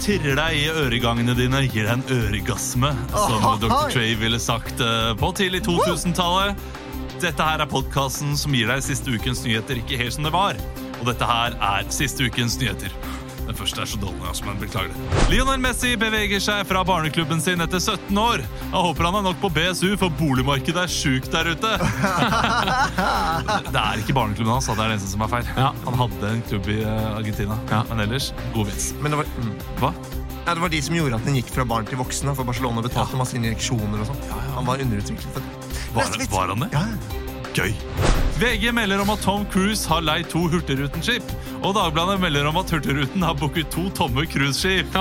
tirrer deg i øregangene dine, gir deg en øregasme, som Dr. Trey ville sagt på tidlig 2000-tallet. Dette her er podkasten som gir deg siste ukens nyheter ikke helt som det var. Og dette her er siste ukens nyheter. Den første er så dårlig, altså, men beklager det. Lionel Messi beveger seg fra barneklubben sin etter 17 år. Jeg håper han er nok på BSU, for boligmarkedet er sjukt der ute. Det er ikke barneklubben hans, det er det eneste som er feil. Han hadde en klubb i Argentina, Argentina, men ellers god vits. Men det var, mm. Hva? ja, det var de som gjorde at den gikk fra barn til voksne. For Barcelona betalte masse injeksjoner og sånn. Han var underutviklet. for. Var, var han det? Ja. Gøy. VG melder om at Tom Cruise har leid to Hurtigruten-skip. Og Dagbladet melder om at Hurtigruten har booket to tomme cruiseskip.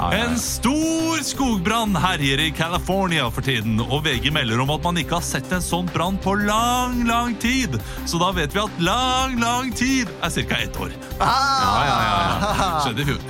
En stor skogbrann herjer i California for tiden, og VG melder om at man ikke har sett en sånn brann på lang, lang tid. Så da vet vi at lang, lang tid er ca. ett år. Skjedde i fjor.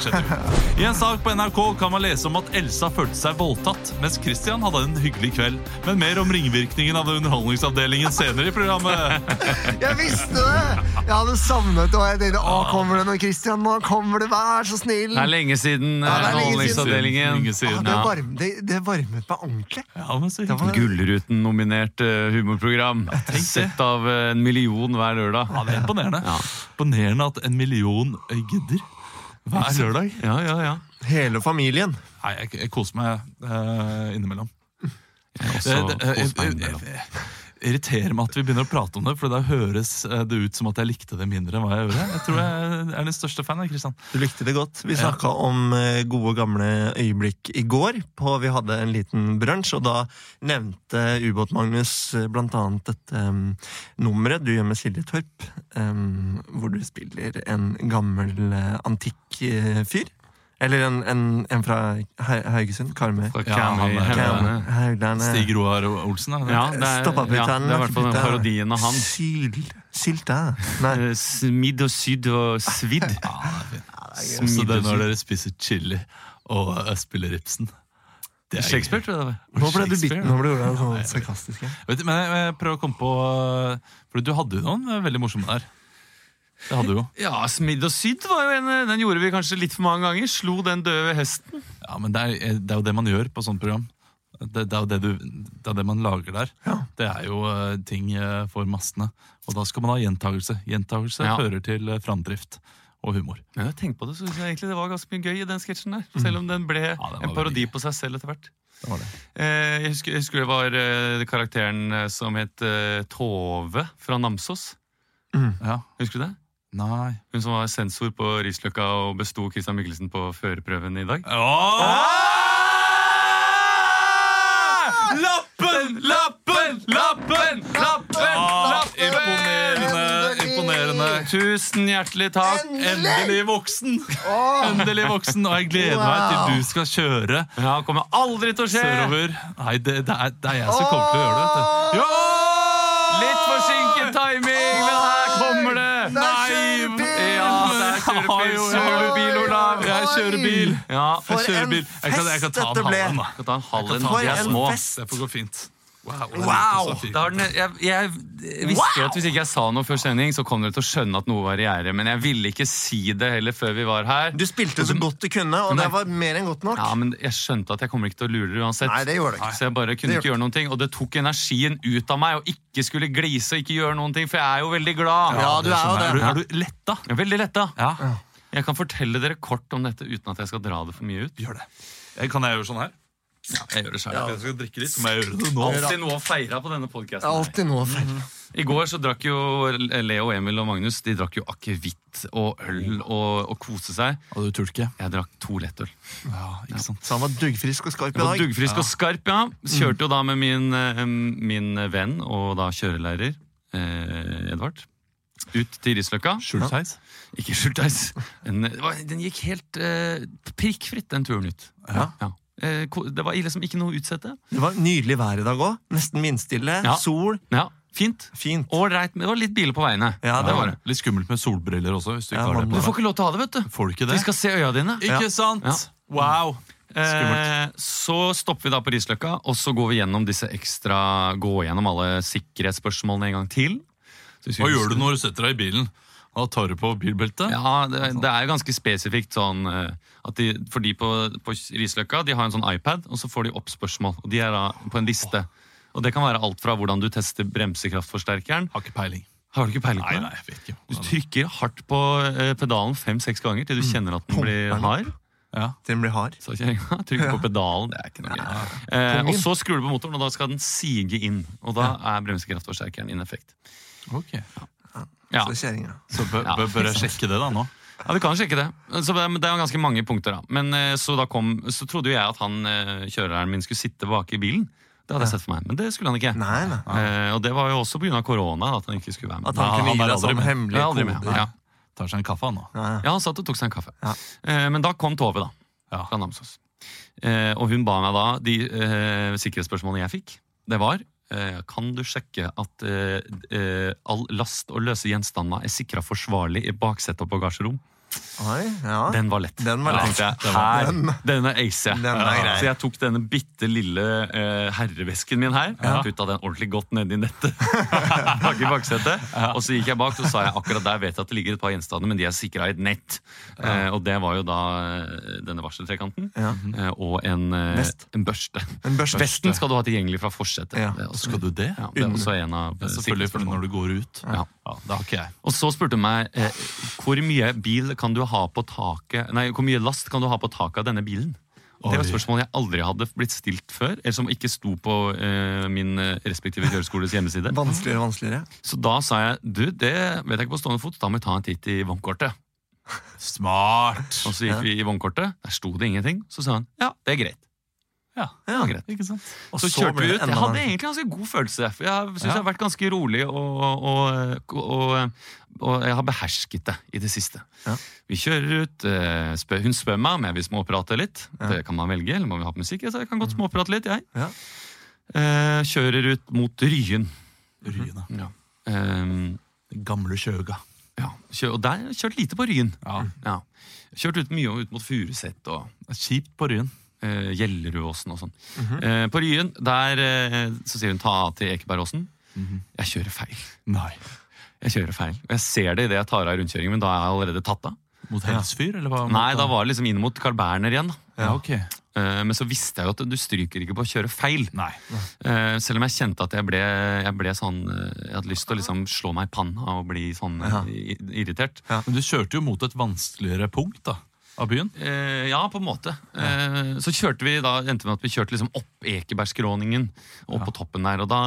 i. En sak på NRK kan man lese om at Elsa følte seg voldtatt, mens Christian hadde en hyggelig kveld. Men mer om ringvirkningen av det Underholdningsavdelingen senere i programmet. Jeg visste det! Jeg hadde savnet det, og jeg tenkte å, kommer det noe, Christian? Nå kommer det, vær så snill! Det er lenge siden Ja, det er lenge siden. Underholdningsavdelingen. Lenge Ah, siden. det, Ja. varm, det, det varmet meg ordentlig. Ja, men så var- hyggelig. Gullruten-nominert eh, humorprogram. det. Sett av eh, en million hver lørdag. Ja, det er imponerende. Ja. Imponerende at en million eh, gidder hver lørdag. Ja, ja, ja. Hele familien. Nei, jeg, jeg koser meg eh, innimellom. Også jeg irriterer meg at vi begynner å prate om det, for da høres eh, det ut som at jeg likte det mindre enn hva jeg gjorde. Jeg tror jeg er den største fan. Kristian. Du likte det godt. Vi Ja. om eh, gode, gamle øyeblikk i går. På, vi hadde en liten brunsj, og da nevnte Ubåt-Magnus bl.a. blant annet dette um, nummeret du gjør med Silje Torp, um, hvor du spiller en gammel eh, antikk eh, fyr. Eller en, en, en fra Haugesund. Karmøy. Fra Ja, han er-. Stig Roar Olsen, det? Ja, det er, Stopp ja, det er i hvert fall parodien av han. Syl, sylta. Nei. Eh, Smidd og sydd og svidd. Ja, det er. Også det når dere spiser chili og eh, spiller Ibsen. Det er Shakespeare, tror jeg det var. Nå ble du bitt, nå ble du sånn sarkastisk. Ja. Vet du, men jeg, jeg prøver å komme på eh, For du hadde jo noen eh, veldig morsomme der. Det hadde du jo. Ja, Smidd og sydd var jo en eh, Den gjorde vi kanskje litt for mange ganger. Slo den døde hesten. Ja, men det er, eh, det er jo det man gjør på sånt program. Det, det, er jo det, du, det er det man lager der. Det er jo uh, ting for massene. Og da skal man ha gjentagelse. Gjentagelse Ja. fører til uh, framdrift og humor. Men jeg tenkte på det, så synes jeg egentlig det var ganske mye gøy i den sketsjen der. Selv om den ble den en parodi på seg selv etter hvert. Det var det. Eh, jeg, husker, jeg husker det var eh, karakteren som het eh, Tove fra Namsos. Ja. Husker du det? Nei Hun som var sensor på Risløkka og besto Christian Mikkelsen på førerprøven i dag. Lappen! Lappen! Lappen! Lappen! Ah, imponerende! Imponerende. Tusen hjertelig takk. Endelig voksen! Endelig voksen, Og jeg gleder meg til du skal kjøre Ja, kommer aldri til å skje. sørover. Nei, det, det, er, det er jeg som kommer til å gjøre det. vet du. Litt forsinket timing, kjører bil. Ja, For Jeg kjører en bil. Jeg kan, jeg kan ta en halv en, da. skal ta en halv en. De er små. Det får gå fint. Wow! Wow! den, jeg, jeg visste at hvis ikke jeg sa noe før sending, så kom dere til å skjønne at noe var i gjære. Men jeg ville ikke si det heller før vi var her. Du spilte så godt du kunne, og men, det var mer enn godt nok. Ja, men jeg skjønte at jeg kommer ikke til å lure dere uansett. Nei, det gjorde ikke. Så jeg bare kunne ikke gjøre noen ting Og det tok energien ut av meg å ikke skulle glise og ikke gjøre noen ting, for jeg er jo veldig glad. Ja, du er jo det. Er du, er du letta? Jeg er veldig letta. Ja. Jeg kan fortelle dere kort om dette uten at jeg skal dra det for mye ut. Gjør det. Eh, Kan jeg gjøre sånn her? Ja, Jeg gjør det selv. Jeg skal drikke litt, så må jeg gjøre det nå. Alltid noe å feire på denne podkasten. feil. I går så drakk jo Leo, Emil og Magnus De drakk jo akevitt og øl og, og kose seg. Og du turte ikke? Jeg drakk to lettøl. Ja, ikke sant. Så han var duggfrisk og skarp i Jeg var dag. duggfrisk og skarp, ja. Kjørte jo da med min, eh, min venn og da kjørelærer eh, Edvard ut til Risløkka. Skjultheis? Ikke skjulteis. Den, den gikk helt eh, prikkfritt, den turen ut. Ja. Eh, det var liksom ikke noe å utsette. Det var nydelig vær i dag òg. Nesten vindstille. Ja. Sol. Ja, Fint. Fint. Right. det var litt biler på veiene. Ja, det var det. Litt skummelt med solbriller også. Du Ja, man- Du får ikke lov til å ha det, vet du. Får du ikke det? Vi skal se øya dine. Ikke sant? Ja. Wow. Eh, så stopper vi da på Risløkka, og så går vi gjennom disse ekstra Gå gjennom alle sikkerhetsspørsmålene en gang til. Hva gjør du når du setter deg i bilen? Da tar du på bilbeltet? Ja, det, det er ganske spesifikt sånn eh, at de, For de på, på Risløkka de har en sånn iPad, og så får de opp spørsmål. Og de er da på en liste. Og det kan være alt fra hvordan du tester bremsekraftforsterkeren. Har ikke peiling. Har du ikke peiling på Nei, det? nei, jeg vet ikke. Du trykker hardt på eh, pedalen fem-seks ganger til du kjenner at den blir hard. Ja. Til Den blir hard. Så kjerringa trykker på pedalen. Det er ikke noe. Eh, og så skrur du på motoren, og da skal den sige inn. Og da er bremsekraftforsterkeren in effekt. Ok. Ja. Så kjerringa. Så bør, Ja, bør, bør jeg sjekke det, da, nå? Ja, du kan sjekke det. Så det, er ganske mange punkter, da. Men eh, så, da kom, så trodde jo jeg at han eh, kjøreren min skulle sitte bak i bilen. Det hadde jeg sett for meg, men det skulle han ikke. Nei, nei. Eh, og det var jo også pga. korona at han ikke skulle være med. At han kunne gi deg sånn hemmelig aldri med. Ja. Tar seg en kaffe, han nå. Ja, ja. ja, han satt og tok seg en kaffe. Ja. Eh, men da kom Tove, da. Fra Namsos. Eh, og hun ba meg da De eh, sikkerhetsspørsmålene jeg fikk, det var Kan du sjekke at eh, eh, all last og løse gjenstander er sikra forsvarlig i baksetet og bagasjerom? Oi, ja. Den var lett. Den var lett. tenkte jeg, her, Den- denne acer jeg. Den er. Så jeg tok denne bitte lille uh, herrevesken min her, og putta den ordentlig godt nedi nettet. bak i baksetet. Og så gikk jeg bak, så sa jeg akkurat der vet jeg at det ligger et par gjenstander, men de er sikra i et nett. Uh, og det var jo da eh, denne varseltrekanten Ja. eh, og en, en børste. En børste. Vesten skal du ha tilgjengelig fra forsetet. Ja. Er Skal du det? Ja, det er også en av Ja, Selvfølgelig, for når du går ut. Ja. Ja, Det har ikke jeg. Og så spurte hun meg hvor mye bil kan du ha på taket Nei, hvor mye last kan du ha på taket av denne bilen? Det var et spørsmål jeg aldri hadde blitt stilt før, eller som ikke sto på eh, min eh, respektive kjøreskoles hjemmeside. Vanskeligere vanskeligere. Så da sa jeg du, det vet jeg ikke på stående fot, da må vi ta en titt i vognkortet. Smart! Og så gikk vi i vognkortet, der sto det ingenting. Så sa han ja, det er greit. Ja, Det var greit. ikke sant? Og Så kjørte vi ut. Jeg hadde egentlig ganske god følelse. For jeg syns Ja. jeg har vært ganske rolig, og, og, og, og jeg har behersket det i det siste. Ja. Vi kjører ut. eh, Spør, hun spør meg om jeg vil småprate litt. Ja. Det kan man velge. Eller må vi ha på musikk? Jeg jeg kan godt småprate litt, jeg. Ja. Eh, kjører ut mot Ryen. Ryen, Ja. Um, Den gamle kjøga. ja. Og der kjørt lite på Ryen. Ja. Ja. Kjørt ut mye ut mot Furuset Kjipt på Ryen. Eh, Gjellerudåsen og sånn. eh, på Ryen, der eh, så sier hun ta av til Ekebergåsen. Jeg kjører feil. Nei. Jeg kjører feil. Og jeg ser det idet jeg tar av rundkjøringen, men da er jeg allerede tatt av. Mot Helsfyr, eller hva? Nei, da var det liksom inn mot Carl Berner igjen. Ja, ok. Eh, Men så visste jeg jo at du stryker ikke på å kjøre feil. Nei. Eh, Selv om jeg kjente at jeg ble, jeg ble sånn Jeg hadde lyst til å liksom slå meg i panna og bli sånn Ja. irritert. irritert. Men du kjørte jo mot et vanskeligere punkt da, av byen. Eh, ja, på en måte. Eh, så kjørte vi da, endte med at vi kjørte liksom opp Ekebergskråningen. Opp på toppen der, og da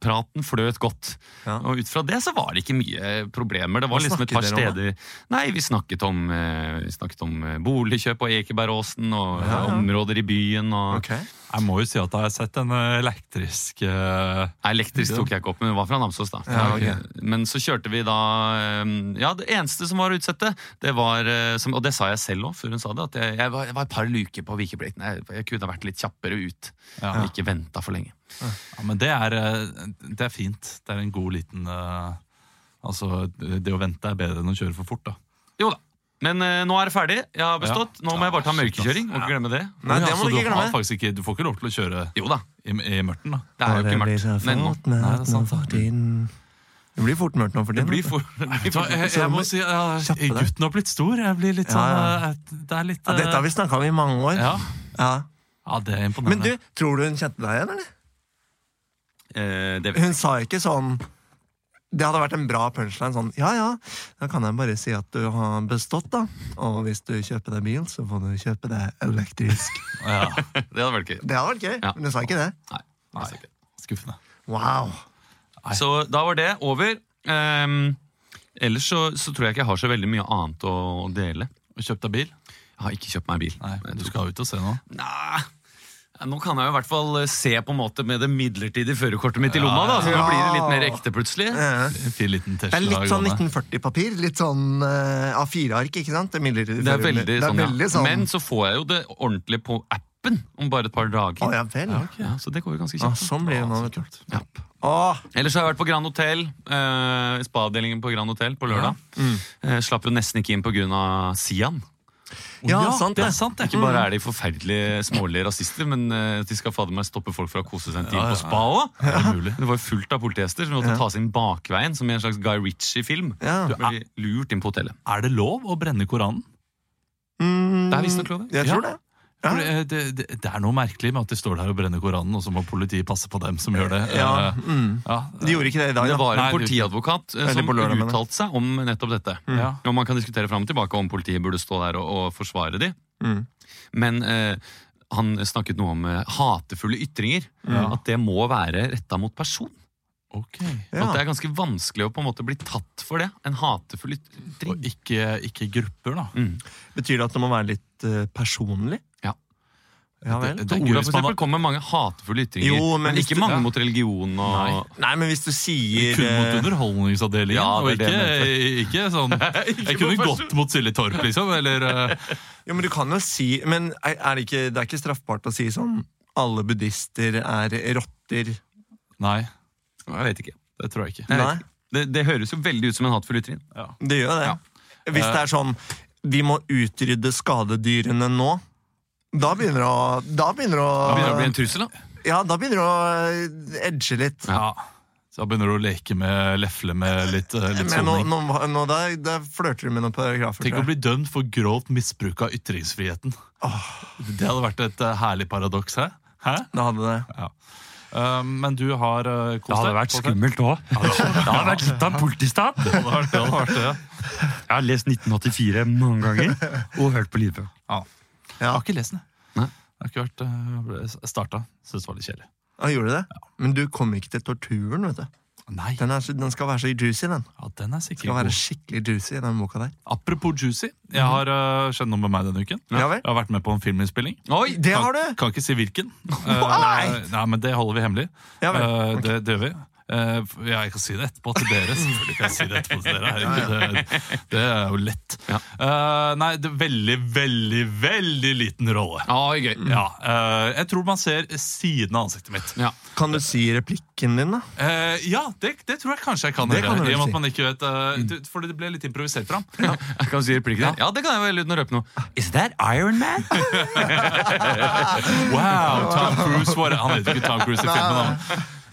Praten fløt godt. Ja. Og ut fra det så var det ikke mye problemer. Det var Hva liksom et par steder Nei, vi snakket om, eh, vi snakket om eh, boligkjøp på Ekebergåsen og Ja, ja. områder i byen. Og, Ok. Jeg må jo si at jeg har sett en elektrisk uh, Elektrisk tok jeg ikke opp, men hun var fra Namsos. da Ja, okay. Men så kjørte vi da eh, Ja, det eneste som var å utsette, det var eh, som, Og det sa jeg selv òg, før hun sa det, at jeg, jeg, var, jeg var et par luker på vikeplikten. Jeg, jeg kunne vært litt kjappere ut. Ja. Og ikke venta for lenge. Ja, men det er, eh, det er fint. Det er en god liten uh, Altså, det å vente er bedre enn å kjøre for fort, da. Jo da. Men uh, nå er det ferdig. Jeg har bestått. Nå må jeg bare ta mørkekjøring. Må ikke glemme det. Nei, det må du ikke glemme. Har ikke, du får ikke lov til å kjøre Jo da. i, i mørten, da. Det er jo ikke mørkt. Men nå. Nei, det er sant, for tiden. Det blir fort mørkt nå for Det tiden. blir for, det blir for Jeg, jeg må si ja, Gutten har blitt stor. Jeg blir litt sånn Ja, ja. eh, Det er litt Ja, dette har vi snakka om i mange år. ja. Ja. ja, det er imponerende. Men du, tror du hun kjente deg igjen, eller? eh, det, Hun sa ikke sånn Det hadde vært en bra punchline. Sånn, ja ja, da kan jeg bare si at du har bestått, da. Og hvis du kjøper deg bil, så får du kjøpe deg elektrisk. Ja. Det hadde vært gøy. Det hadde vært gøy, Ja. men du sa ikke det. Nei. Nei, skuffende. Wow. Nei. Så da var det over. Um, ellers så, så tror jeg ikke jeg har så veldig mye annet å dele. Kjøpt deg bil? Jeg har ikke kjøpt meg bil. Nei, du skal ut og se nå. Nei. Ja, Nå kan jeg jo i hvert fall eh, se på en måte med det midlertidige førerkortet mitt i lomma. da, Så Ja. blir det litt mer ekte plutselig. Eh, En fin liten Det er litt sånn 1940-papir. Litt sånn uh, A4-ark, ikke sant? Det er, Det er veldig, det er sånn, veldig ja. sånn Men så får jeg jo det ordentlig på appen om bare et par dager. Å ja vel. Ja, okay. Ja, så det går jo ganske Ah, kjapt. sånn blir det nå, vet du. Ja. Åh, Ellers har jeg vært på Grand Hotel. Uh, Spa-avdelingen på Grand Hotel på lørdag. Eh, slapp jo nesten ikke inn pga. Sian. Ja, Ja, sant det det. er sant, det. Ikke bare er de forferdelige smålige rasister, men uh, de skal fader meg stoppe folk fra å kose seg en time Ja, ja, på spa òg. Er det? Det var jo fullt av politihester som måtte Ja. ta seg inn bakveien, som i en slags Guy Ritchie-film. Ja. Du er lurt inn på hotellet. Er det lov å brenne Koranen? Mm, Det er visstnok lov, Jeg Ja. tror det. Ja. For det, det, det, er noe merkelig med at de står der og brenner Koranen, og så må politiet passe på dem som gjør det. Ja, Eh, mm. ja, De gjorde ikke det i dag, Det var en Nei, politiadvokat eh, som uttalte seg om nettopp dette. ja. Og Man kan diskutere fram og tilbake om politiet burde stå der og, og forsvare de. Mm. Men eh, han snakket noe om eh, hatefulle ytringer. At det må være retta mot person. Ok. Ja. At det er ganske vanskelig å på en måte bli tatt for det. En hatefull ytring. Og ikke, ikke grupper, da. Mm. Betyr det at det må være litt uh, personlig? Ja. Ja vel. Det- det, det Olav for eksempel kom med mange hatefulle ytringer. Jo, men men, ikke du- mange ja. mot religion. og... Nei. Nei, men hvis du sier Kun mot eh, Underholdningsavdelingen, Ja, og det ikke, ikke sånn Jeg kunne gått mot Silje Torp, liksom. Eller eh, Jo, men du kan jo si Men er det, ikke, det er ikke straffbart å si sånn Alle buddhister er rotter. Nei, Jeg vet ikke. det tror jeg ikke. Nei. Det, det høres jo veldig ut som en hatefull ytring. Ja. Det gjør det. Hvis det er sånn Vi må utrydde skadedyrene nå. Da begynner det å Da begynner det å Det begynner å bli en trussel, da. Ja, da begynner det å edge litt. Ja. Så da begynner du å leke med lefle med litt, eh, litt Men nå, soning. nå, nå da, da flørter du med noen paragrafer. Tenk å tror jeg. bli dømt for grovt misbruk av ytringsfriheten. Det hadde vært et eh, herlig paradoks her. Hæ? Da hadde det. Eh, men du har uh, kost deg? på skummelt òg. Det hadde vært litt av en politistat. Det hadde vært det. Hadde vært det. Jeg har lest 1984 mange ganger og hørt på lydbøker. Ja. Ja. Jeg har ikke lest den. Nei. Jeg har ikke vært uh, starta. Syns det var litt kjedelig. Ja, gjorde du det? Men du kom ikke til torturen, vet du. Nei, Den, er, den skal være så juicy, den. ja, den er sikkert skal være god. skikkelig juicy, den boka der. Apropos juicy. Jeg har uh, skjedd noe med meg denne uken. Ja vel? Jeg har vært med på en filminnspilling. Oi! Det har du! Kan, kan ikke si hvilken. Nei! Eh, nei, men det holder vi hemmelig. Ja vel. Eh, Ok. det, det gjør vi. Eh, ja, jeg kan si det etterpå til dere. Selvfølgelig kan jeg si det etterpå til dere. Herregud, det, det er jo lett. Ja. Uh, nei, det er veldig, veldig, veldig liten rolle. Ja, gøy. Ja, uh, jeg tror man ser siden av ansiktet mitt. Ja. Kan du si replikken din, da? Eh, ja, det, det tror jeg kanskje jeg kan Det kan du I og med si. at man ikke vet det- For det ble litt improvisert fram. Ja, jeg kan si replikken din. Ja, det kan jeg vel uten å røpe noe. Is that Iron Man? Wow, Tom Cruise var Han heter ikke Tom Cruise i filmen. da.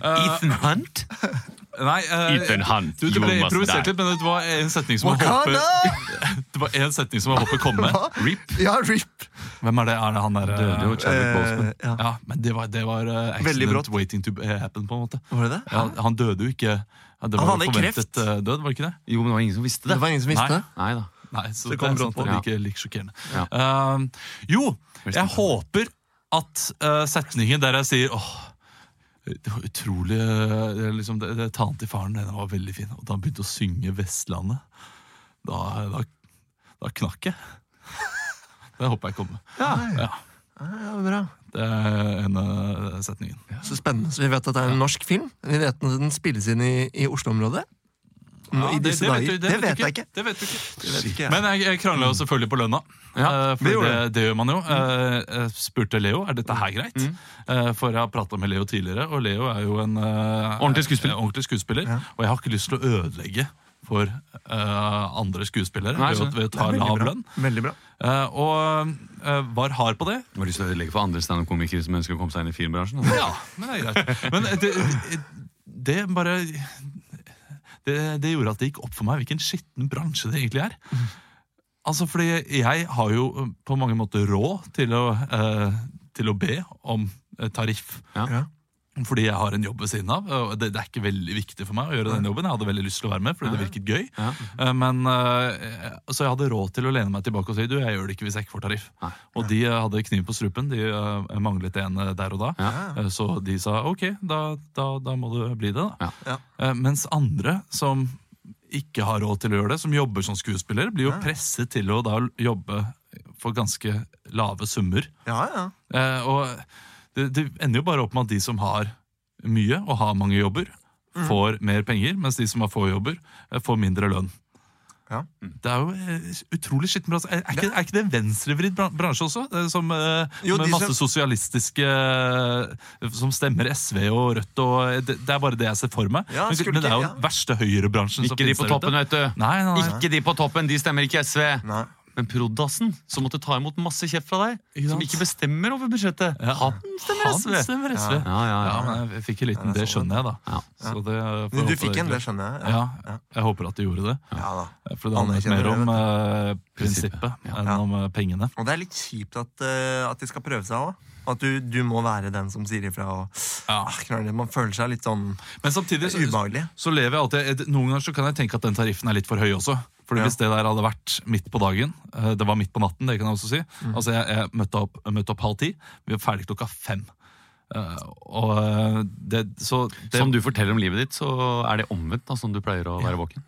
Ethan Hunt? Nei, uh, Ethan Hunt, du, det ble improvisert litt, men det var en setning som var håper Det var en setning som var håper komme med. Rip. Ja, RIP! Hvem er det? Er det han der Døde jo eh, Chadwick Boseman. ja. Ja, men det var, det var uh, Veldig brått. waiting to happen, på en måte. Var det det? Ja, han døde jo ikke. Ja, det Han hadde forventet kreft. eh, død, var det ikke det? Jo, men det var ingen som visste Det det. var ingen som visste Nei. det? Nei da. Nei, så Det det, kom er brått på. er like, like sjokkerende. Ja. Eh, jo, jeg håper at eh, setningen der jeg sier åh, det var utrolig eh, det, liksom, det, det Tanen til faren den var veldig fin. Og da han begynte å synge Vestlandet, da, da, da knakk jeg. Det håper jeg kommer. Ja. Ja, ja, bra. det er en av setningen. Så spennende. Så vi vet at det er en norsk film. Vi vet at den spilles inn i, i Oslo-området. Ja, I disse vet dager. du- Det, vet vet jeg ikke. Det vet du ikke. Det vet ikke jeg. Men jeg, jeg krangla jo selvfølgelig på lønna. Ja, Eh, for det det, det gjør man jo. Eh, Jeg spurte Leo er dette her greit. Eh, For jeg har prata med Leo tidligere, og Leo er jo en eh, Ordentlig skuespiller. eh, ordentlig skuespiller Ja. Og jeg har ikke lyst til å ødelegge for uh, andre skuespillere Nei, ved, å- ved å ta lav lønn. Veldig bra. Uh, Og uh, var hard på det. Du har lyst til å ødelegge for andre standup-komikere som ønsker å komme seg inn i filmbransjen? Altså. Ja, men det er greit. Men det, det, det bare det, det gjorde at det gikk opp for meg hvilken skitten bransje det egentlig er. Altså, fordi jeg har jo eh, på mange måter råd til å, eh, til å be om eh, tariff. Ja. Fordi jeg har en jobb ved siden av. og det, det er ikke veldig viktig for meg å gjøre den jobben. Jeg hadde veldig lyst til å være med, fordi det virket gøy. Ja. Eh, Men, eh, så jeg hadde råd til å lene meg tilbake og si du, jeg gjør det ikke hvis jeg ikke får tariff. Og de eh, hadde kniv på strupen. De manglet en der og da. Ja. Så de sa ok, da, da, da må du bli det. da. Mens andre som ikke har råd til å gjøre det, som jobber som skuespiller, blir jo presset til å da jobbe for ganske lave summer. Ja, ja. Og det, det ender jo bare opp med at de som har mye og har mange jobber, får mer penger, mens de som har få jobber, eh, får mindre lønn. Ja. Det er jo eh, utrolig skitten bransje. Er, er, ikke, er ikke det en venstrevridd bransje også? Eh, Som, Jo, med masse som- sosialistiske Som stemmer SV og Rødt og det, det er bare det jeg ser for meg. Ja, men, skulle men det er jo ikke- ja. den verste høyrebransjen som Ikke de finnes på der ute. toppen, vet du. Nei, nei, nei. Ikke de på toppen, de stemmer ikke SV. Nei. Men Prodassen, som måtte ta imot masse kjeft fra deg, Ikke som ikke bestemmer over budsjettet, Ja. han stemmer Han SV. stemmer SV. Ja. Ja, ja, Ja, ja. men jeg fikk en liten, det er skjønner jeg, da. Ja. Så det, Men du fikk en, det skjønner jeg. Ja, jeg håper at de gjorde det. Ja da. For det handlet mer om det, eh, prinsippet Ja. enn Ja. om eh, pengene. Og det er litt kjipt at, uh, at de skal prøve seg òg. At du, du må være den som sier ifra. Og, Ja. ah. Man føler seg litt sånn Men samtidig så, så lever jeg alltid Noen ganger så kan jeg tenke at den tariffen er litt for høy også. Fordi Ja. Hvis det der hadde vært midt på dagen, eh, det var midt på natten, det kan jeg også si. Mm. Altså Jeg, jeg møtte, opp, møtte opp halv ti, vi var ferdig klokka fem. Eh, og eh, det, så det, Som du forteller om livet ditt, så er det omvendt da, som du pleier å være våken.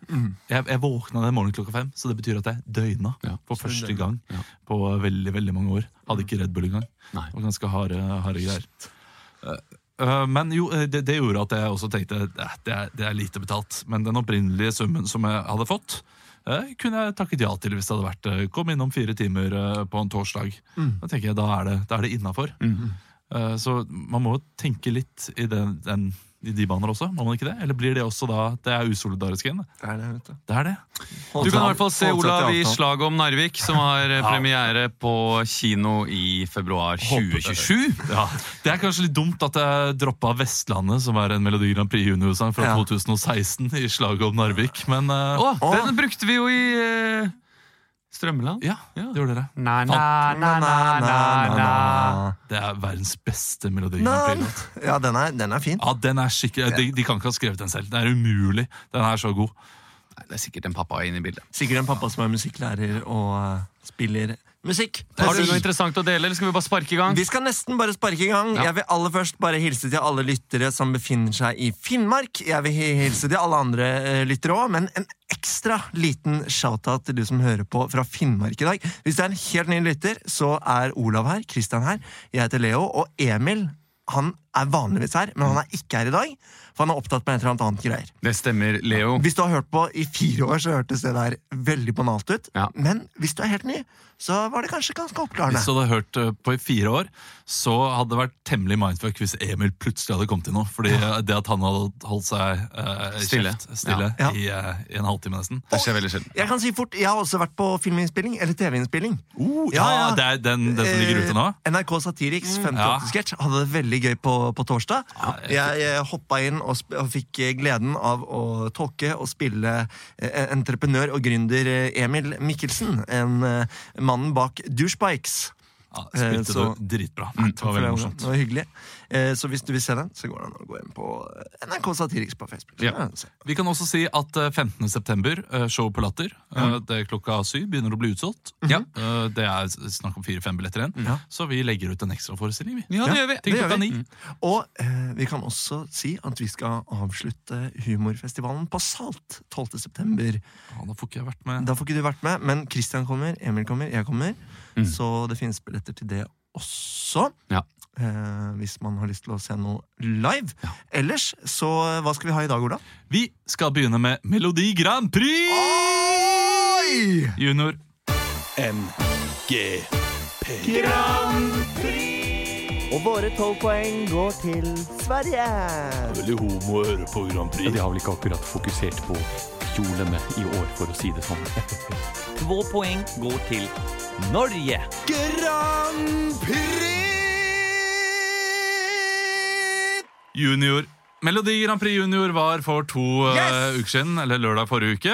jeg, jeg våkna den morgenen klokka fem, så det betyr at jeg døgna Ja. for første gang Ja. på veldig veldig mange år. Hadde ikke Red Bull engang. Nei. Det var ganske harde, harde greier. Men jo, det, det gjorde at jeg også tenkte at det er, det er lite betalt. Men den opprinnelige summen som jeg hadde fått, kunne jeg takket ja til hvis det hadde vært eh, kom innom fire timer eh, på en torsdag. Da tenker jeg, da er det, da er det innafor. Mm. så man må tenke litt i, den, den, i de baner også, må man ikke det? Eller blir det også da Det er usolidarisk igjen? Det er det, vet du. Det er det. Du kan i hvert fall se Olav i. Slaget om Narvik, som har eh, premiere på kino i februar 2027. Ja, Det er kanskje litt dumt at jeg droppa Vestlandet, som er en Melodi Grand Prix Junior-sang fra 2016, i slaget om Narvik. Men uh, Å, Å. den brukte vi jo i eh, Strømmeland. ja, Ja. det gjorde dere. Na, Na, na, na, na, na. Det er verdens beste Melodi. Ja, den er, den er fin. Ja, den er skikkelig de, de kan ikke ha skrevet den selv. Den er umulig. Den er så god. Nei, Det er sikkert en pappa inne i bildet. Sikkert en pappa som er musikklærer og uh, spiller musikk. Har du noe interessant å dele, eller skal vi bare sparke i gang? Vi skal nesten bare sparke i gang. Ja. Jeg vil aller først bare hilse til alle lyttere som befinner seg i Finnmark. Jeg vil hilse til alle andre eh, lyttere òg, men en ekstra liten shout-out til du som hører på fra Finnmark i dag. Hvis du er en helt ny lytter, så er Olav her, Kristian her, jeg heter Leo, og Emil han er vanligvis her, men han er ikke her i dag. For han er opptatt med et eller annet greier. Det stemmer, Leo. Hvis du har hørt på i fire år, så hørtes det der veldig banalt ut. Ja. Men hvis du er helt ny, så var det kanskje ganske oppklarende. Hvis du hadde hørt eh, på i fire år, så hadde det vært temmelig mindfuck hvis Emil plutselig hadde kommet til noe. Fordi eh, det at han hadde holdt seg uh, Stille. kjeft stille Ja. I, uh, i en halvtime nesten. Det skjer veldig sjelden. Jeg kan si fort, jeg har også vært på filminnspilling, eller TV-innspilling. Uh, Ja, ja, ja. det er den, den som ligger ute nå? NRK Satiriks 58 Ja. sketsj hadde det veldig gøy på, på torsdag. Jeg- Jeg, hoppa inn og, og fikk gleden av å tolke og spille eh, entreprenør og gründer eh, Emil Mikkelsen. En eh, mannen bak Douchebikes. Ja, Eh, spilte så- du dritbra. Mm, det var veldig morsomt. Det var hyggelig. Eh, Så hvis du vil se den, så går det an å gå inn på eh, NRK Satiriks på Facebook. Ja. Vi kan også si at eh, 15. september, show på Latter. mm. Det er klokka syv, begynner å bli utsolgt. Mm Ja. Eh, Det er snakk om fire-fem billetter igjen. Ja. Så vi legger ut en ekstraforestilling. Ja, det gjør vi. Det gjør vi. ni. Og eh, vi kan også si at vi skal avslutte humorfestivalen på Salt 12. september. Ja, da får ikke jeg vært med. Da får ikke du vært med, men Christian kommer, Emil kommer, jeg kommer. Mm. Så det finnes billetter til det også. Ja. Eh, hvis man har lyst til å se noe live. Ellers, så eh, hva skal vi ha i dag, Ola? Vi skal begynne med Melodi Grand Prix Oi! junior. Og våre tolv poeng går til Sverige. Det er Veldig homo å høre på Grand Prix. Ja, de har vel ikke akkurat fokusert på kjolene i år, for å si det sånn. Två poeng går til Norge. Grand Prix! Junior Melodi Grand Prix Junior var for to eh, Yes! uker siden, eller lørdag forrige uke.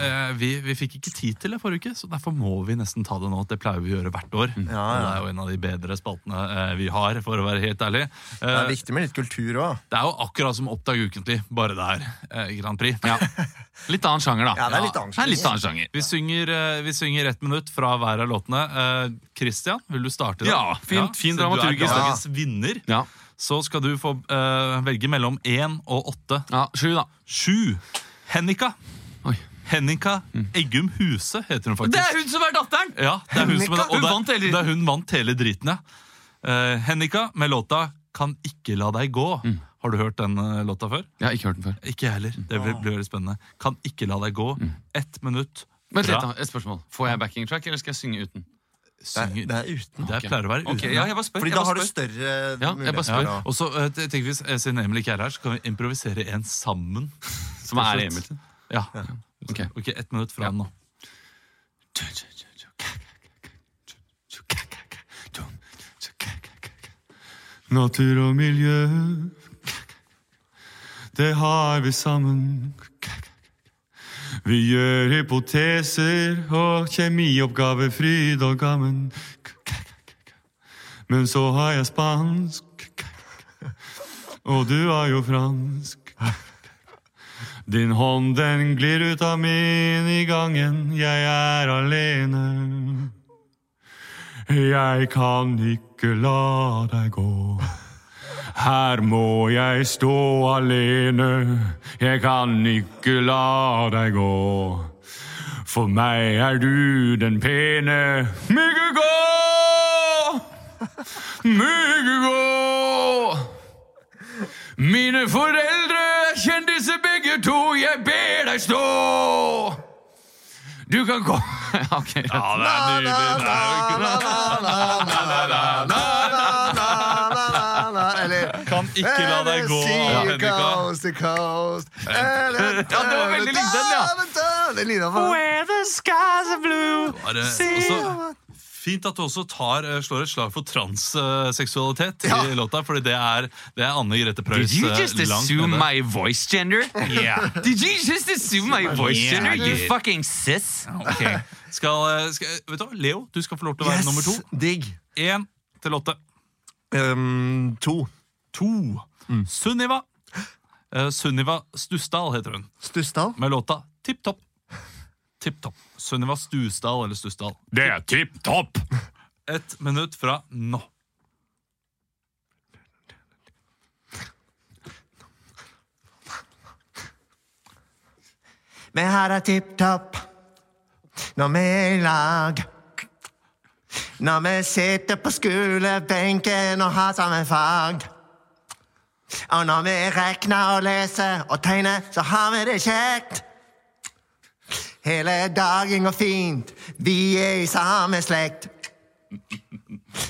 Eh, vi, vi fikk ikke tid til det forrige uke, så derfor må vi nesten ta det nå. Det pleier vi å gjøre hvert år. Ja, ja. Det er jo en av de bedre spaltene eh, vi har, for å være helt ærlig. Det er viktig med litt kultur òg. det er jo akkurat som Oppdag ukentlig, bare det er eh, Grand Prix. Ja. Litt annen sjanger, da. Ja, det er litt annen sjanger. er litt annen sjanger. Vi synger, vi synger ett minutt fra hver av låtene. Eh, Christian, vil du starte? da? Ja, fint- fin dramaturgisk. Du er dagens vinner. Ja. Så skal du få uh, velge mellom én og åtte. ja, Sju, da. Sju. Hennika. Oi. Hennika Eggum Huse heter hun faktisk. Det er hun som er datteren! Ja, det er hun som er, og det, det er hun vant hele driten, ja. Uh, Hennika med låta 'Kan ikke la deg gå'. Har du hørt den eh, låta før? Jeg har ikke hørt den før. Ikke jeg heller. Det blir, blir veldig spennende. 'Kan ikke la deg gå'. Ett minutt. Vent litt, da. Et spørsmål. Får jeg backing track, eller skal jeg synge uten? Det er, synger. det er uten. Det pleier å være uten. Okay, ja, jeg bare spør. Fordi jeg da har du større Ja, jeg bare spør. muligheter. Og så eh, te- tenker vi, eh, Siden Emil ikke er her, så kan vi improvisere en sammen. Som er Emil. Ja. Ok. Ok, Ett minutt fra nå. Natur og miljø, det har vi sammen. Vi gjør hypoteser og kjemioppgaver, fryd og gammen. Men så har jeg spansk, og du har jo fransk. Din hånd den glir ut av min i gangen, jeg er alene. Jeg kan ikke la deg gå. Her må jeg stå alene. Jeg kan ikke la deg gå. For meg er du den pene. Mygge gå! Mygge gå! Mine foreldre er kjendiser begge to. Jeg ber deg stå! Du kan gå Ok. Ja, det er nydelig. Kan ikke la deg gå, coast to coast. Ja, det var veldig likt den, ja. Det er lyden Where the skies are blue Bare, også, fint at du også tar, eh, slår et slag for transseksualitet Ja. i låta, fordi det er, det er Anne Grete Preus Did you eh, just assume my voice gender? Yeah. Did you just assume my voice Yeah, gender? You fucking sis. Okay. Skal, eh, skal, vet du hva, Leo, du skal få lov til å være nummer to. Digg. Én til åtte. Um, to. To. Sunniva. Uh, Sunniva Stusdal heter hun, Stussdal. med låta Tipp Topp. Tipp Topp. Sunniva Stusdal eller Stusdal. Det er tipp topp! Ett minutt fra nå. Vi har det tipp topp når vi er i lag. Når vi sitter på skolebenken og har samme fag. Og når vi regner og leser og tegner, så har vi det kjekt. Hele dagen går fint, vi er i samme slekt.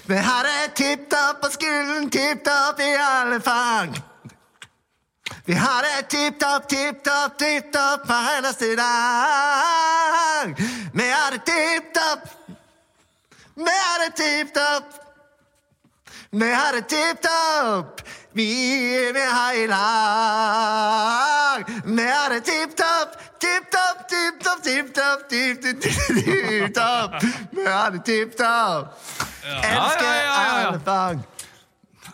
Vi har det tipp topp på skolen, tipp topp i alle fag. Vi har det tipp topp, tipp topp, tipp topp hver eneste dag. Vi har det tipp topp. Vi har det tipp topp. Vi har det tipp topp. Vi er med heilag. Vi er det tipp topp, tipp topp, tipp topp, tipp topp, tipp topp, tipp topp. Vi er det tipp topp. Elsker Ja, ja, ja, ja. alle fag.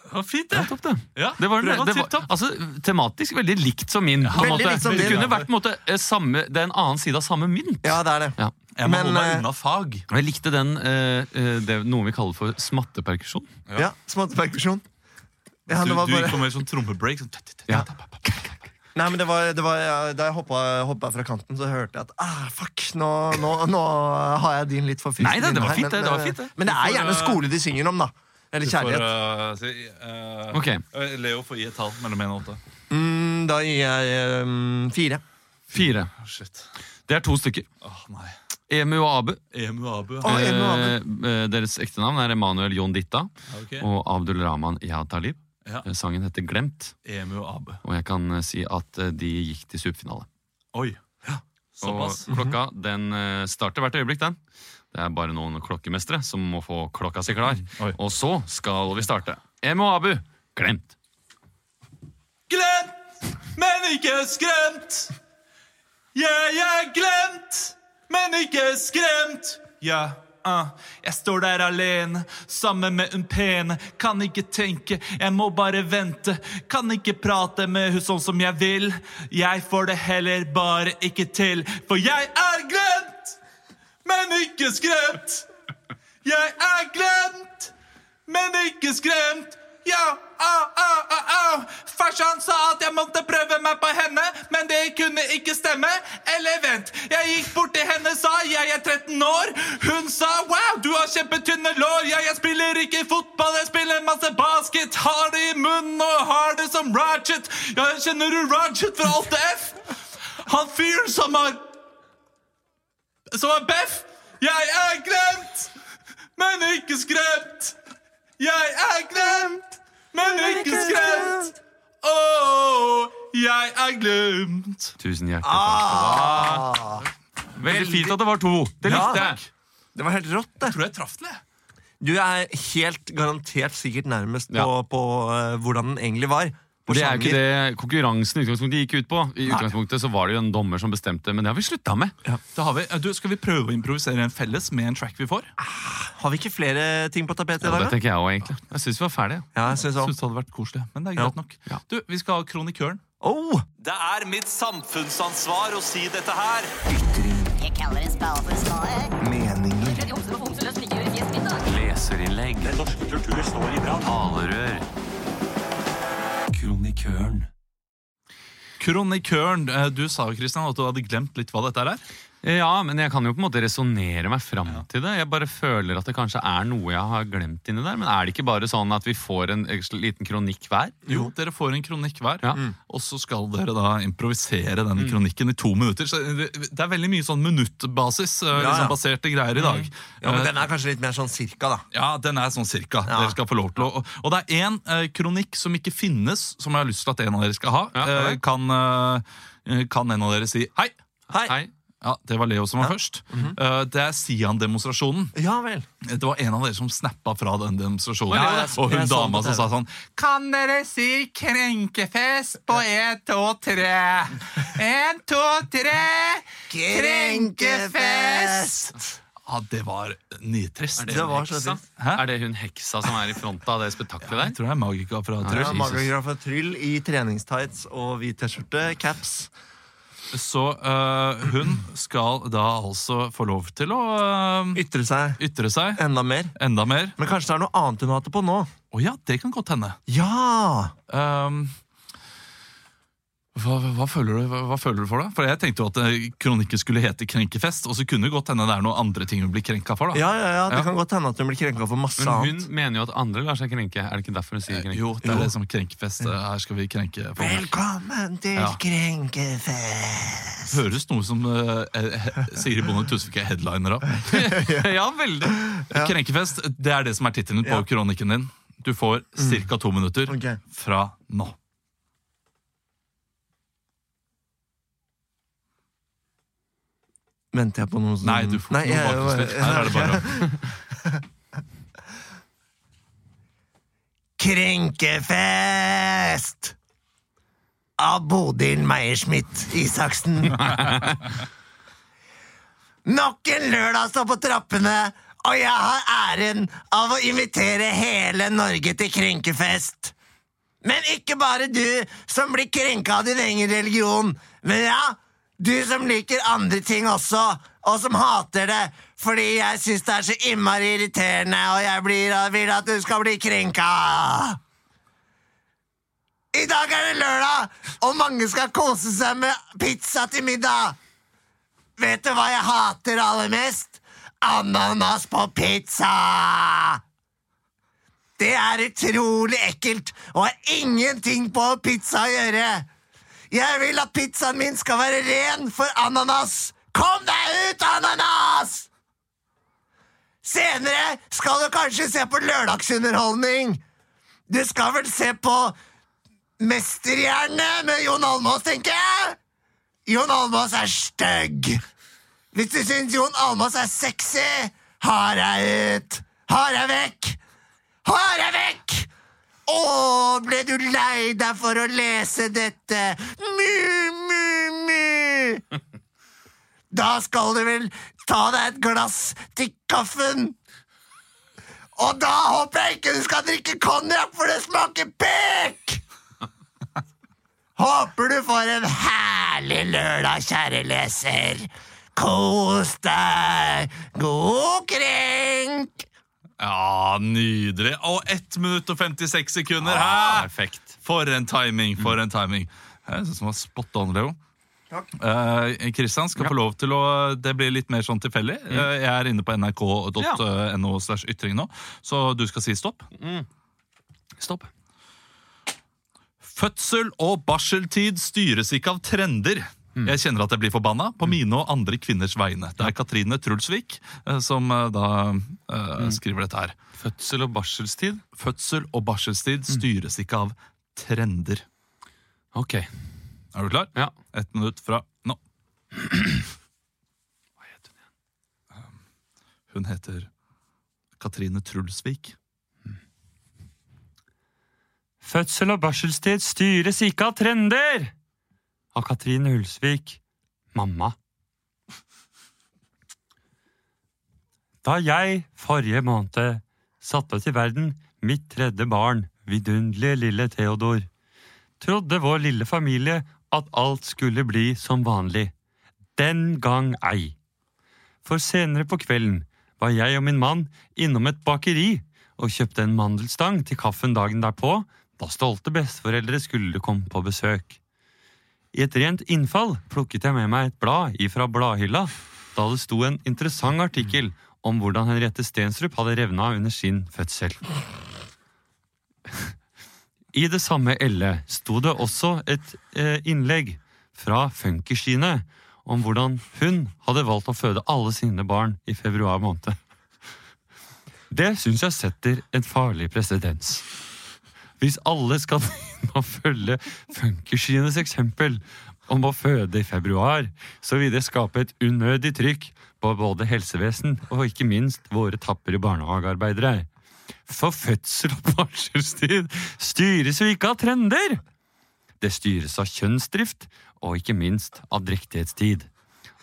Det var fint, det. Topp, det. Ja, Det var, det det var altså, tematisk veldig likt som min. på måte. likt som det kunne vært på en måte, eh, samme, det er en annen side av samme mynt. Ja, det er det. Ja. Jeg må Men, holde meg eh, unna fag. Og Jeg likte den, eh, eh, det noe vi kaller for smatteperkusjon. Ja, smatteperkusjon. Ja, Du, bare... du gikk på mer sånn trommebreak. Sånn. Ja. Nei, men det var, det var ja, Da jeg hoppa, hoppa fra kanten, så hørte jeg at ah, fuck, nå, nå, nå har jeg din litt for fint Nei, det- det var fint, det, det var eh, fint, det. Men det er gjerne eh, skole de synger om, da. Eller kjærlighet. får, kjærlighet. eh, si, uh, Ok. eh, Leo får gi et tall mellom 1 og 8. Mm, da gir jeg um, fire. Fire. Shit. Det er to stykker. Åh, nei. Emu og Abu. Emu Abu. Emu Abu. Eh, deres ekte navn er Emanuel Jon Ditta okay. og Abdul Rahman Yahad Talib. Ja. Eh, Sangen heter Glemt, Emu Abu. og jeg kan eh, si at eh, de gikk til superfinale. Oi. ja, Såpass. Og klokka den starter hvert øyeblikk, den. Det er bare noen klokkemestere som må få klokka si klar. Oi. Og så skal vi starte. Emu og Abu, glemt. Glemt, men ikke skremt. Jeg er glemt, men ikke skremt. Ja, ah. Jeg står der alene, sammen med en pene. Kan ikke tenke, jeg må bare vente. Kan ikke prate med hun sånn som jeg vil. Jeg får det heller bare ikke til, for jeg er glemt, men ikke skremt. Jeg er glemt, men ikke skremt. Ja, au, au, au, au. Farsan sa at jeg måtte prøve meg på henne, men det kunne ikke stemme. Eller vent, jeg gikk bort til henne, sa jeg er 13 år. Hun sa wow, du har kjempetynne lår. Ja, jeg spiller ikke fotball, jeg spiller masse basket. Har det i munnen og har det som Ratchet. Ja, kjenner du Ratchet fra 8F? Han fyren som har Som er Beff. Jeg er glemt, men ikke skremt. Jeg er glemt, men ikke skremt. Å, jeg er glemt. Tusen hjertelig takk. Ah. Veldig fint at det var to. Det Ja. likte jeg. Det var helt rått, det. Tror jeg traff det. Du er helt garantert sikkert nærmest på, Ja. på uh, hvordan den egentlig var. På Det er jo ikke det konkurransen i utgangspunktet gikk ut på. I utgangspunktet så var det jo en dommer som bestemte, men det har vi slutta med. Da har vi, du, skal vi prøve å improvisere en felles med en track vi får? Har vi ikke flere ting på tapetet i Ja, dag? det tenker jeg også, egentlig. Jeg syns vi var ferdige. Ja, jeg synes også. synes det hadde vært koselig, men det er Ja. greit nok. Du, Vi skal ha Kronikøren. Oh, Det er mitt samfunnsansvar å si dette her. Jeg kaller en spade for en spade. Leserinnlegg. Den norske kultur står i brann. Talerør. Kronikøren. Kronikøren, eh, Du sa jo Christian, at du hadde glemt litt hva dette er. Ja, men jeg kan jo på en måte resonnere meg fram til det. Jeg bare føler at det kanskje er noe jeg har glemt inni der. Men er det ikke bare sånn at vi får en liten kronikk hver? Jo, Dere får en kronikk hver, Ja. og så skal dere da improvisere denne kronikken i to minutter. Så det, det er veldig mye sånn minuttbasis, eh, Ja, ja. liksom baserte greier i dag. ja, men Eh, Den er kanskje litt mer sånn cirka, da. Ja, den er sånn cirka. Ja. Dere skal få lov til å Og, og det er én eh, kronikk som ikke finnes, som jeg har lyst til at en av dere skal ha. Ja, Eh, kan, eh, kan en av dere si hei? Hei. Hei. Ja, Det var Leo som var først. Eh, det er Sian-demonstrasjonen. Ja vel. Det var en av dere som snappa fra den demonstrasjonen. Ja, jeg- og hun jeg dama på som sa sånn Kan dere si krenkefest på én, to, tre? Én, to, tre! Krenkefest! Ja, det var nitrist. Er det, Det hun var så heksa? trist. Hæ? Er det hun heksa som er i front av det spetakkelet Jeg der? tror det er Magika fra Tryll. Ja, Magagraf og Tryll i treningstights og hvit T-skjorte, caps. Så øh, hun skal da altså få lov til å øh, Ytre seg ytre seg enda mer. enda mer. Men kanskje det er noe annet hun hater på nå? Å ja, det kan godt hende. Ja! Um, hva, hva, føler du, hva, hva føler du for det? For Jeg tenkte jo at eh, kronikken skulle hete Krenkefest, og så kunne det godt hende det er noen andre ting hun blir krenka for. da Ja, ja, ja, Det Ja. kan godt hende at hun blir krenka for masse Men hun annet. mener jo at andre lar seg krenke. Er det ikke derfor hun sier krenke? Jo, det er det som krenkefest. Eh, Her skal vi krenke folk. Velkommen til Ja. krenkefest! Høres noe som uh, Sigrid Bonde Tusvik er headliner av. ja, veldig. Krenkefest, det er det som er tittelen på Ja. Mm. kronikken din. Du får ca. to minutter okay. fra nå. Venter jeg på noe sånt? Nei, du får ikke noe bakgrunnslytt. Her er det bare Krenkefest! Av Bodil Meiersmith Isaksen. Nok en lørdag står på trappene, og jeg har æren av å invitere hele Norge til krenkefest. Men ikke bare du som blir krenka av din egen religion, men ja, du som liker andre ting også, og som hater det, fordi jeg syns det er så innmari irriterende, og jeg blir, vil at du skal bli krenka. I dag er det lørdag, og mange skal kose seg med pizza til middag. Vet du hva jeg hater aller mest? Ananas på pizza! Det er utrolig ekkelt og har ingenting på pizza å gjøre. Jeg vil at pizzaen min skal være ren for ananas. Kom deg ut, ananas! Senere skal du kanskje se på lørdagsunderholdning. Du skal vel se på Mesterhjerne med Jon Almaas, tenker jeg. Jon Almaas er stygg. Hvis du syns Jon Almaas er sexy, har jeg ut. Har jeg vekk. Har jeg vekk! Å, ble du lei deg for å lese dette? Mu, mu, mu. Da skal du vel ta deg et glass til kaffen. Og da håper jeg ikke du skal drikke konjakk, for det smaker pek! Håper du får en herlig lørdag, kjære leser. Kos deg. God krenk. Ja, nydelig. Og 1 minutt og 56 sekunder. Ja, Perfekt. For en timing, for en timing. Jeg synes det var spot on, Leo. Kristian Kristian skal få lov til å Det blir litt mer sånn tilfeldig. Eh, jeg er inne på nrk.no slash ytring nå, så du skal si stopp. Stopp. Fødsel og barseltid styres ikke av trender. Jeg kjenner at jeg blir forbanna på mine og andre kvinners vegne. Det er Katrine Trulsvik eh, som eh, da uh, skriver dette her. Fødsel og barselstid. Fødsel og barselstid styres ikke av trender. Ok. Er du klar? Ja. Ett minutt fra nå. Hva het hun igjen? Hun heter Katrine Trulsvik. Fødsel og barselstid styres ikke av trender! Av Katrine Hulsvik, mamma. Da jeg forrige måned satte til verden mitt tredje barn, vidunderlige lille Theodor, trodde vår lille familie at alt skulle bli som vanlig. Den gang ei. For senere på kvelden var jeg og min mann innom et bakeri og kjøpte en mandelstang til kaffen dagen derpå, da stolte besteforeldre skulle komme på besøk. I et rent innfall plukket jeg med meg et blad ifra bladhylla, da det sto en interessant artikkel om hvordan Henriette Stensrup hadde revna under sin fødsel. I det samme elle sto det også et eh, innlegg fra Funkyskine om hvordan hun hadde valgt å føde alle sine barn i februar måned. Det syns jeg setter en farlig presedens. Hvis alle skal begynne å følge Funkerskienes eksempel om å føde i februar, så vil det skape et unødig trykk på både helsevesen og ikke minst våre tapre barnehagearbeidere. For fødsel og barselstid styres jo ikke av trender! Det styres av kjønnsdrift og ikke minst av drektighetstid.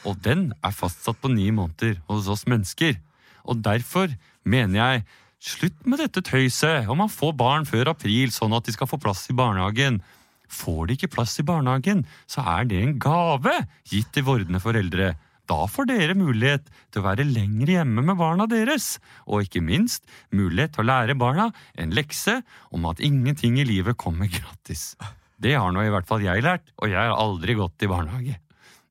Og den er fastsatt på ni måneder hos oss mennesker. Og derfor mener jeg slutt med dette tøyset om man får barn før april sånn at de skal få plass i barnehagen. Får de ikke plass i barnehagen, så er det en gave gitt til vordende foreldre. Da får dere mulighet til å være lenger hjemme med barna deres, og ikke minst mulighet til å lære barna en lekse om at ingenting i livet kommer gratis. Det har nå i hvert fall jeg lært, og jeg har aldri gått i barnehage.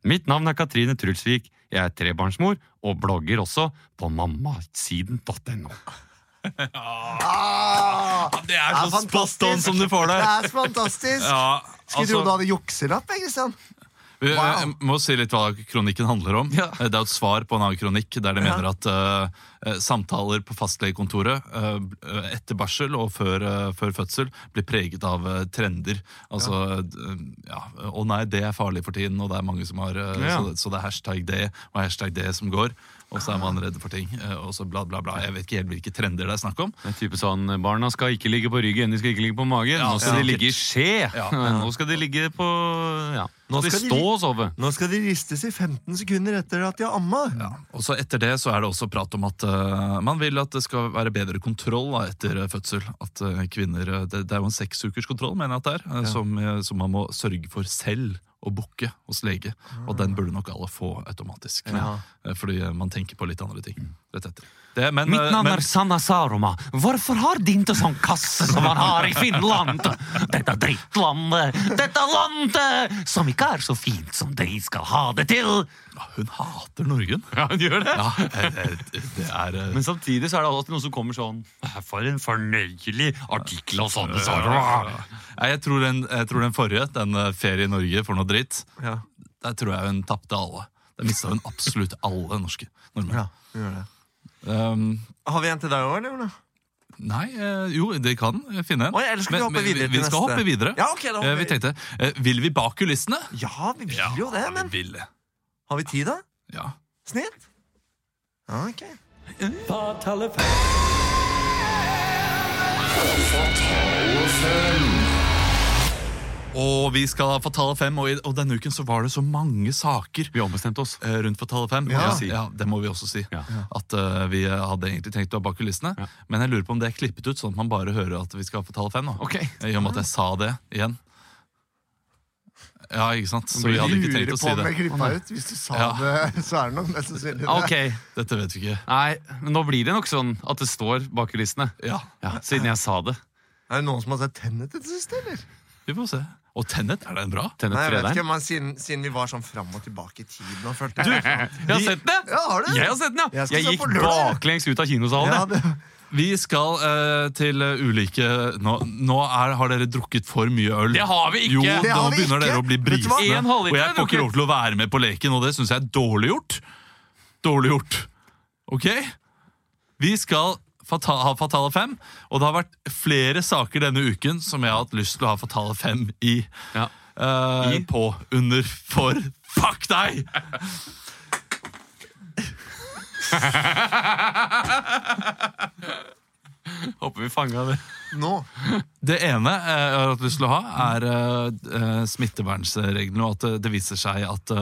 Mitt navn er Katrine Trulsvik, jeg er trebarnsmor og blogger også på mammasiden.no. Ah, Det er så spot on som du får det. Det er fantastisk. Ja, Skulle altså- tro du hadde jukselapp, Kristian. Vi- Wow. Jeg må si litt hva kronikken handler om. Ja. Det er et svar på en annen kronikk der de Ja. mener at eh, eh, samtaler på fastlegekontoret uh, etter barsel og før, uh, før fødsel blir preget av eh, trender. Altså eh, ja, Å nei, det er farlig for tiden, og det er mange som har eh, så, så det er hashtag det og hashtag det som går. Og så er man redd for ting. eh, og så bla, bla, bla. Jeg vet ikke helt hvilke trender det er snakk om. Det er type sånn, Barna skal ikke ligge på ryggen, de skal ikke ligge på magen. Ja, Nå skal ja. de ligge i skje! Ja. Nå skal de ligge på ja. Nå skal de stå og sove. Nå skal de ristes i 15 sekunder etter at de har amma. Og så Etter det så er det også prat om at uh, man vil at det skal være bedre kontroll da, etter eh, fødsel. At uh, kvinner, det, det er jo en seksukerskontroll, mener jeg at det er, ja. som, som man må sørge for selv å booke hos lege. Og den burde nok alle få automatisk. Ja. Fordi man tenker på litt andre ting rett etter. Det, men, Mitt eh, navn men, er Sanna Saroma. Hvorfor har de ikke sånn kasse som man har i Finland? Dette drittlandet! Dette landet som ikke er så fint som de skal ha det til! Hun hater Norge. Ja, hun gjør det. Ja, eh, eh, det er uh... Men samtidig så er det alltid noen som kommer sånn For en fornøyelig artikkel av Sanne Saroma. Jeg, jeg tror den forrige, den Ferie i Norge for noe dritt, Ja. der tror jeg hun tapte alle. Der mista hun absolutt alle norske nordmenn. Ja, hun gjør det. Um, Har vi en til deg òg, eller? Ole? Nei, eh, jo, det kan jeg finne en. Oi, eller skal vi hoppe videre vi, til skal neste? hoppe videre. Ja, ok, da hopper Eh, vi vi. tenkte, eh, Vil vi bak kulissene? Ja, vi vil jo det, men vi vil har vi tid, da? Ja. Snitt? Ja, ok. Og vi skal ha Fatale fem, og, i, og denne uken så var det så mange saker Vi ombestemte oss. eh, rundt Fatale fem. Ja. Ja, ja, det må vi også si. Ja. At uh, vi hadde egentlig tenkt å ha bak kulissene. Ja. Men jeg lurer på om det er klippet ut, sånn at man bare hører at vi skal ha Fatale fem. Nå. Ok. I og med at jeg sa det igjen. Ja, ikke sant? Så vi hadde ikke tenkt å si det. ut. Hvis du sa Ja. det, så er det nok mest sannsynlig det. Ok, Dette vet vi ikke. Nei, men nå blir det nok sånn at det står bak kulissene. Ja, Ja, siden jeg sa det. Er det noen som har sett Tennet i det siste, eller? Vi får se. Og Tennet, er den bra? Tenet Nei, jeg vet ikke, men siden, siden vi var sånn fram og tilbake i tiden og følte Jeg har sett den! Ja, har du? Jeg har sett den, ja! Jeg Jeg gikk baklengs ut av kinosalen. Ja, det, Vi skal uh, til eh, ulike Nå, nå er, har dere drukket for mye øl. Det har vi ikke! Jo, Det nå begynner ikke. dere å bli du brisne. En Og jeg får ikke lov til å være med på leken, og det syns jeg er dårlig gjort. Dårlig gjort. Ok? Vi skal fata ha Fatale 5, og det har vært flere saker denne uken som jeg har hatt lyst til å ha Fatale 5 i. Ja. Uh, I? På, under, for Fuck deg! Håper vi fanga det. nå. Det ene eh, jeg har hatt lyst til å ha, er uh, smittevernreglene, og at det, viser seg at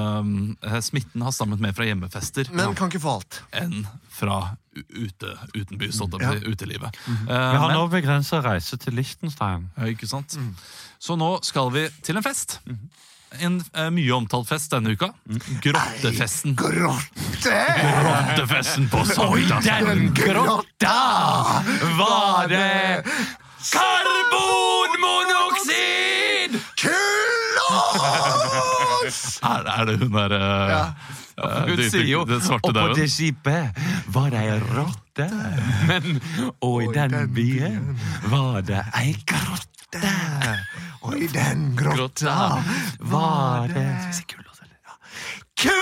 smitten har stammet mer fra hjemmefester Men kan ikke få alt. enn fra ute, utenbys, ja. jeg på å si, utelivet. Eh, Vi har men- nå begrensa reise til Liechtenstein. Ja, ikke sant? Så nå skal vi til en fest. En uh, mye omtalt fest denne uka. Grottefesten. Grotte! Grottefesten på Soila. Den grotta var det karbonmonoksid! Kulos! Er, er det hun der uh, Ja. eh, Hun det- sier jo Den på det skipet var det ei rotte. Men og i den byen var det ei grotte. Og i den grotta var det Skal vi si eller?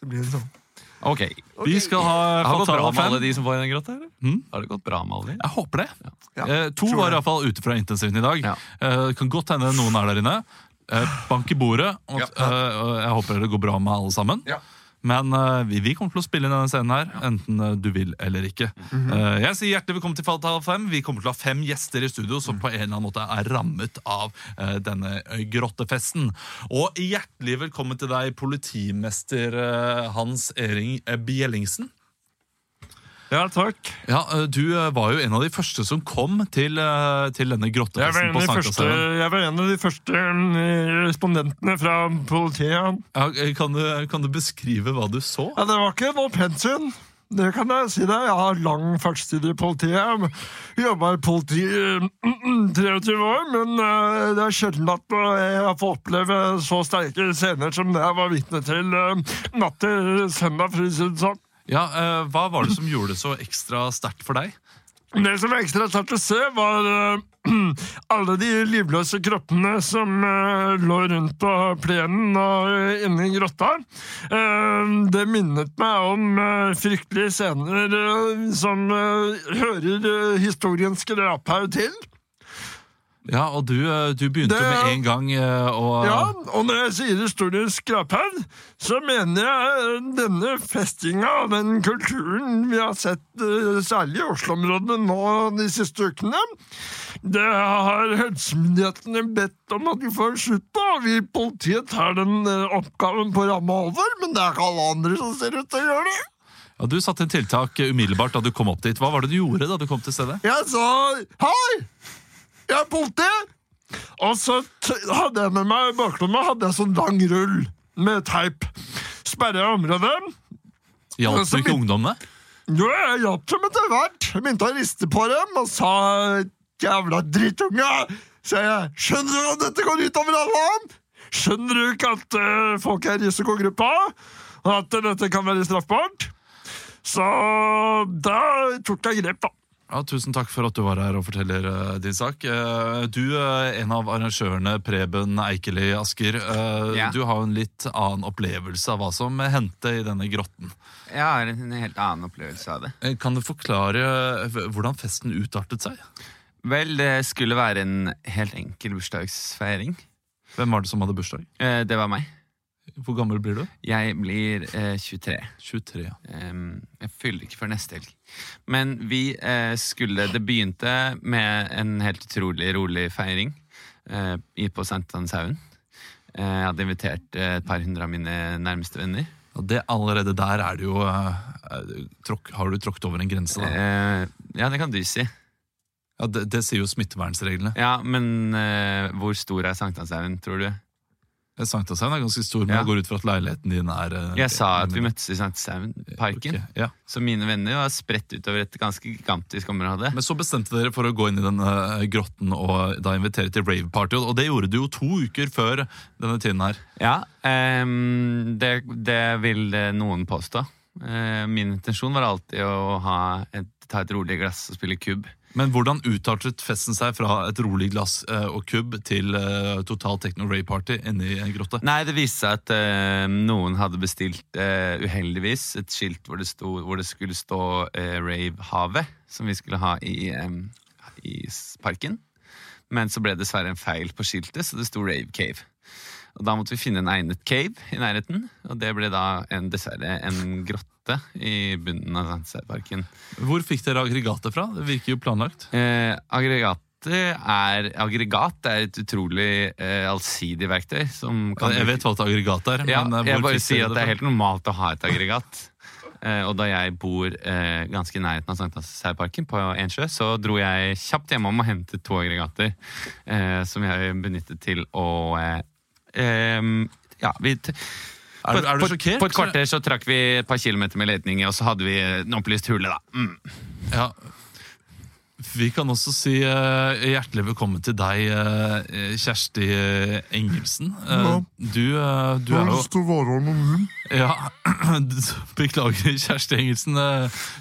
Så blir det sånn. Ok. Vi skal ha Har det gått bra med alle de som var i den grotta? eller? Mm. Har det gått bra med alle de? Jeg håper det. Ja, eh, to tror var det. iallfall ute fra intensiven i dag. Ja. Eh, det kan godt hende noen er der inne. Eh, bank i bordet. Og, Ja. eh, og jeg håper det går bra med alle sammen. Ja. Men uh, vi, vi kommer til å spille inn denne scenen her, enten uh, du vil eller ikke. Mm -hmm. uh, jeg sier hjertelig velkommen til Fatal 5. Vi kommer til å ha fem gjester i studio som på en eller annen måte er rammet av denne grottefesten. Og hjertelig velkommen til deg, politimester Hans Ering Bjellingsen. Ja, takk. Ja, eh, Du eh, var jo en av de første som kom til, eh, til denne grottefesten på Sankthanshaugen. jeg var en av de første mm, respondentene fra politiet. Ja, kan, du, kan du beskrive hva du så? Ja, det var ikke noe pensum. Det kan jeg si deg. Jeg har lang fartstid i politiet. Jobba i politiet i 23 år, men det er sjelden at jeg får oppleve så sterke scener som det jeg var vitne til natt til søndag, for å si det sånn. Ja, eh, Hva var det som gjorde det så ekstra sterkt for deg? Det som var ekstra sterkt å se, var eh, alle de livløse kroppene som eh, lå rundt på plenen og uh, inne i grotta. Eh, det minnet meg om eh, fryktelige scener eh, som eh, hører historiens skraphaug til. Ja, og du, eh, du begynte Det- med en gang eh, å Ja, og når jeg sier historiens skraphaug, så mener jeg eh, denne festinga og den kulturen vi har sett særlig i Oslo-området nå de siste ukene. Det har helsemyndighetene bedt om at vi får slutt på. og Vi i politiet tar den oppgaven på ramme over, men det er ikke alle andre som ser ut til å gjøre det. Ja, Du satte inn tiltak umiddelbart da du kom opp dit. Hva var det du gjorde da du kom til stedet? Jeg sa hei, jeg er politi. Og så hadde jeg med meg i baklomma hadde jeg sånn lang rull med teip. Sperra området. Hjalp du ikke ungdommene? Jo, jeg hjalp dem etter hvert. Jeg begynte å riste på dem og sa jævla drittunge. Så jeg skjønner du at dette går utover alle? Skjønner du ikke at uh, folk er i risikogruppa? Og at dette kan være straffbart? Så da tok jeg grep, da. Ja, Tusen takk for at du var her og forteller uh, din sak. Uh, du, er en av arrangørene, Preben Eikeli Asker, eh, Ja. du har jo en litt annen opplevelse av hva som hendte i denne grotten. Jeg har en helt annen opplevelse av det. Eh, Kan du forklare eh, hvordan festen utartet seg? Vel, det skulle være en helt enkel bursdagsfeiring. Hvem var det som hadde bursdag? Eh, Det var meg. Hvor gammel blir du? Jeg blir eh, 23. 23, ja. Um, jeg fyller ikke før neste helg. Men vi eh, skulle Det begynte med en helt utrolig rolig feiring eh, i- på Sankthanshaugen. Eh, jeg hadde invitert eh, et par hundre av mine nærmeste venner. Og det Allerede der er det jo eh, eh, Har du tråkket over en grense, da? Eh, ja, det kan du si. Ja, det, det sier jo smittevernreglene. Ja, Men hvor stor er Sankthanshaugen, tror du? Sankthanshaugen er ganske stor, men jeg går ut fra at leiligheten din er eh, Jeg sa at vi møttes i Sankthanshaugen-parken. Ok, ja. Så mine venner var spredt utover et ganske gigantisk område. Men så bestemte dere for å gå inn i denne eh, grotten og da invitere til rave-party. Og det gjorde du jo to uker før denne tiden her. Ja, um, det, det vil eh, noen påstå. Uh, min intensjon var alltid å ha et, ta et rolig glass og spille kubb. Men hvordan utartet festen seg fra et rolig glass eh, og kubb til uh, total techno-rave-party inne i en grotte? Nei, det viste seg at uh, noen hadde bestilt, uh, uheldigvis, et skilt hvor det, sto, hvor det skulle stå uh, Rave-havet, som vi skulle ha i, um, i parken. Men så ble det dessverre en feil på skiltet, så det sto Rave Cave. Og Da måtte vi finne en egnet cave i nærheten, og det ble da en, dessverre en grotte i bunnen av Sandsøyparken. Hvor fikk dere aggregatet fra? Det virker jo planlagt. Eh, aggregat er, aggregat er et utrolig eh, allsidig verktøy. Som kan Jeg vet hva et aggregat er, ja, men eh, jeg bare sier at det er helt normalt å ha et aggregat. Eh, og da jeg bor eh, ganske i nærheten av Sankthanshaugparken, på Ensjø, så dro jeg kjapt hjemom og hentet to aggregater eh, som jeg benyttet til å eh, Ja, vi Er du- er du på, sjokkert? På et kvarter så trakk vi et par kilometer med letning, og så hadde vi en opplyst hule, da. Mm. Ja. Vi kan også si uh, hjertelig velkommen til deg, uh, Kjersti eh, Engelsen. Eh, Ja. Du, er du Jeg er har jo lyst til å være anonym. Ja, Beklager, Kjersti Engelsen.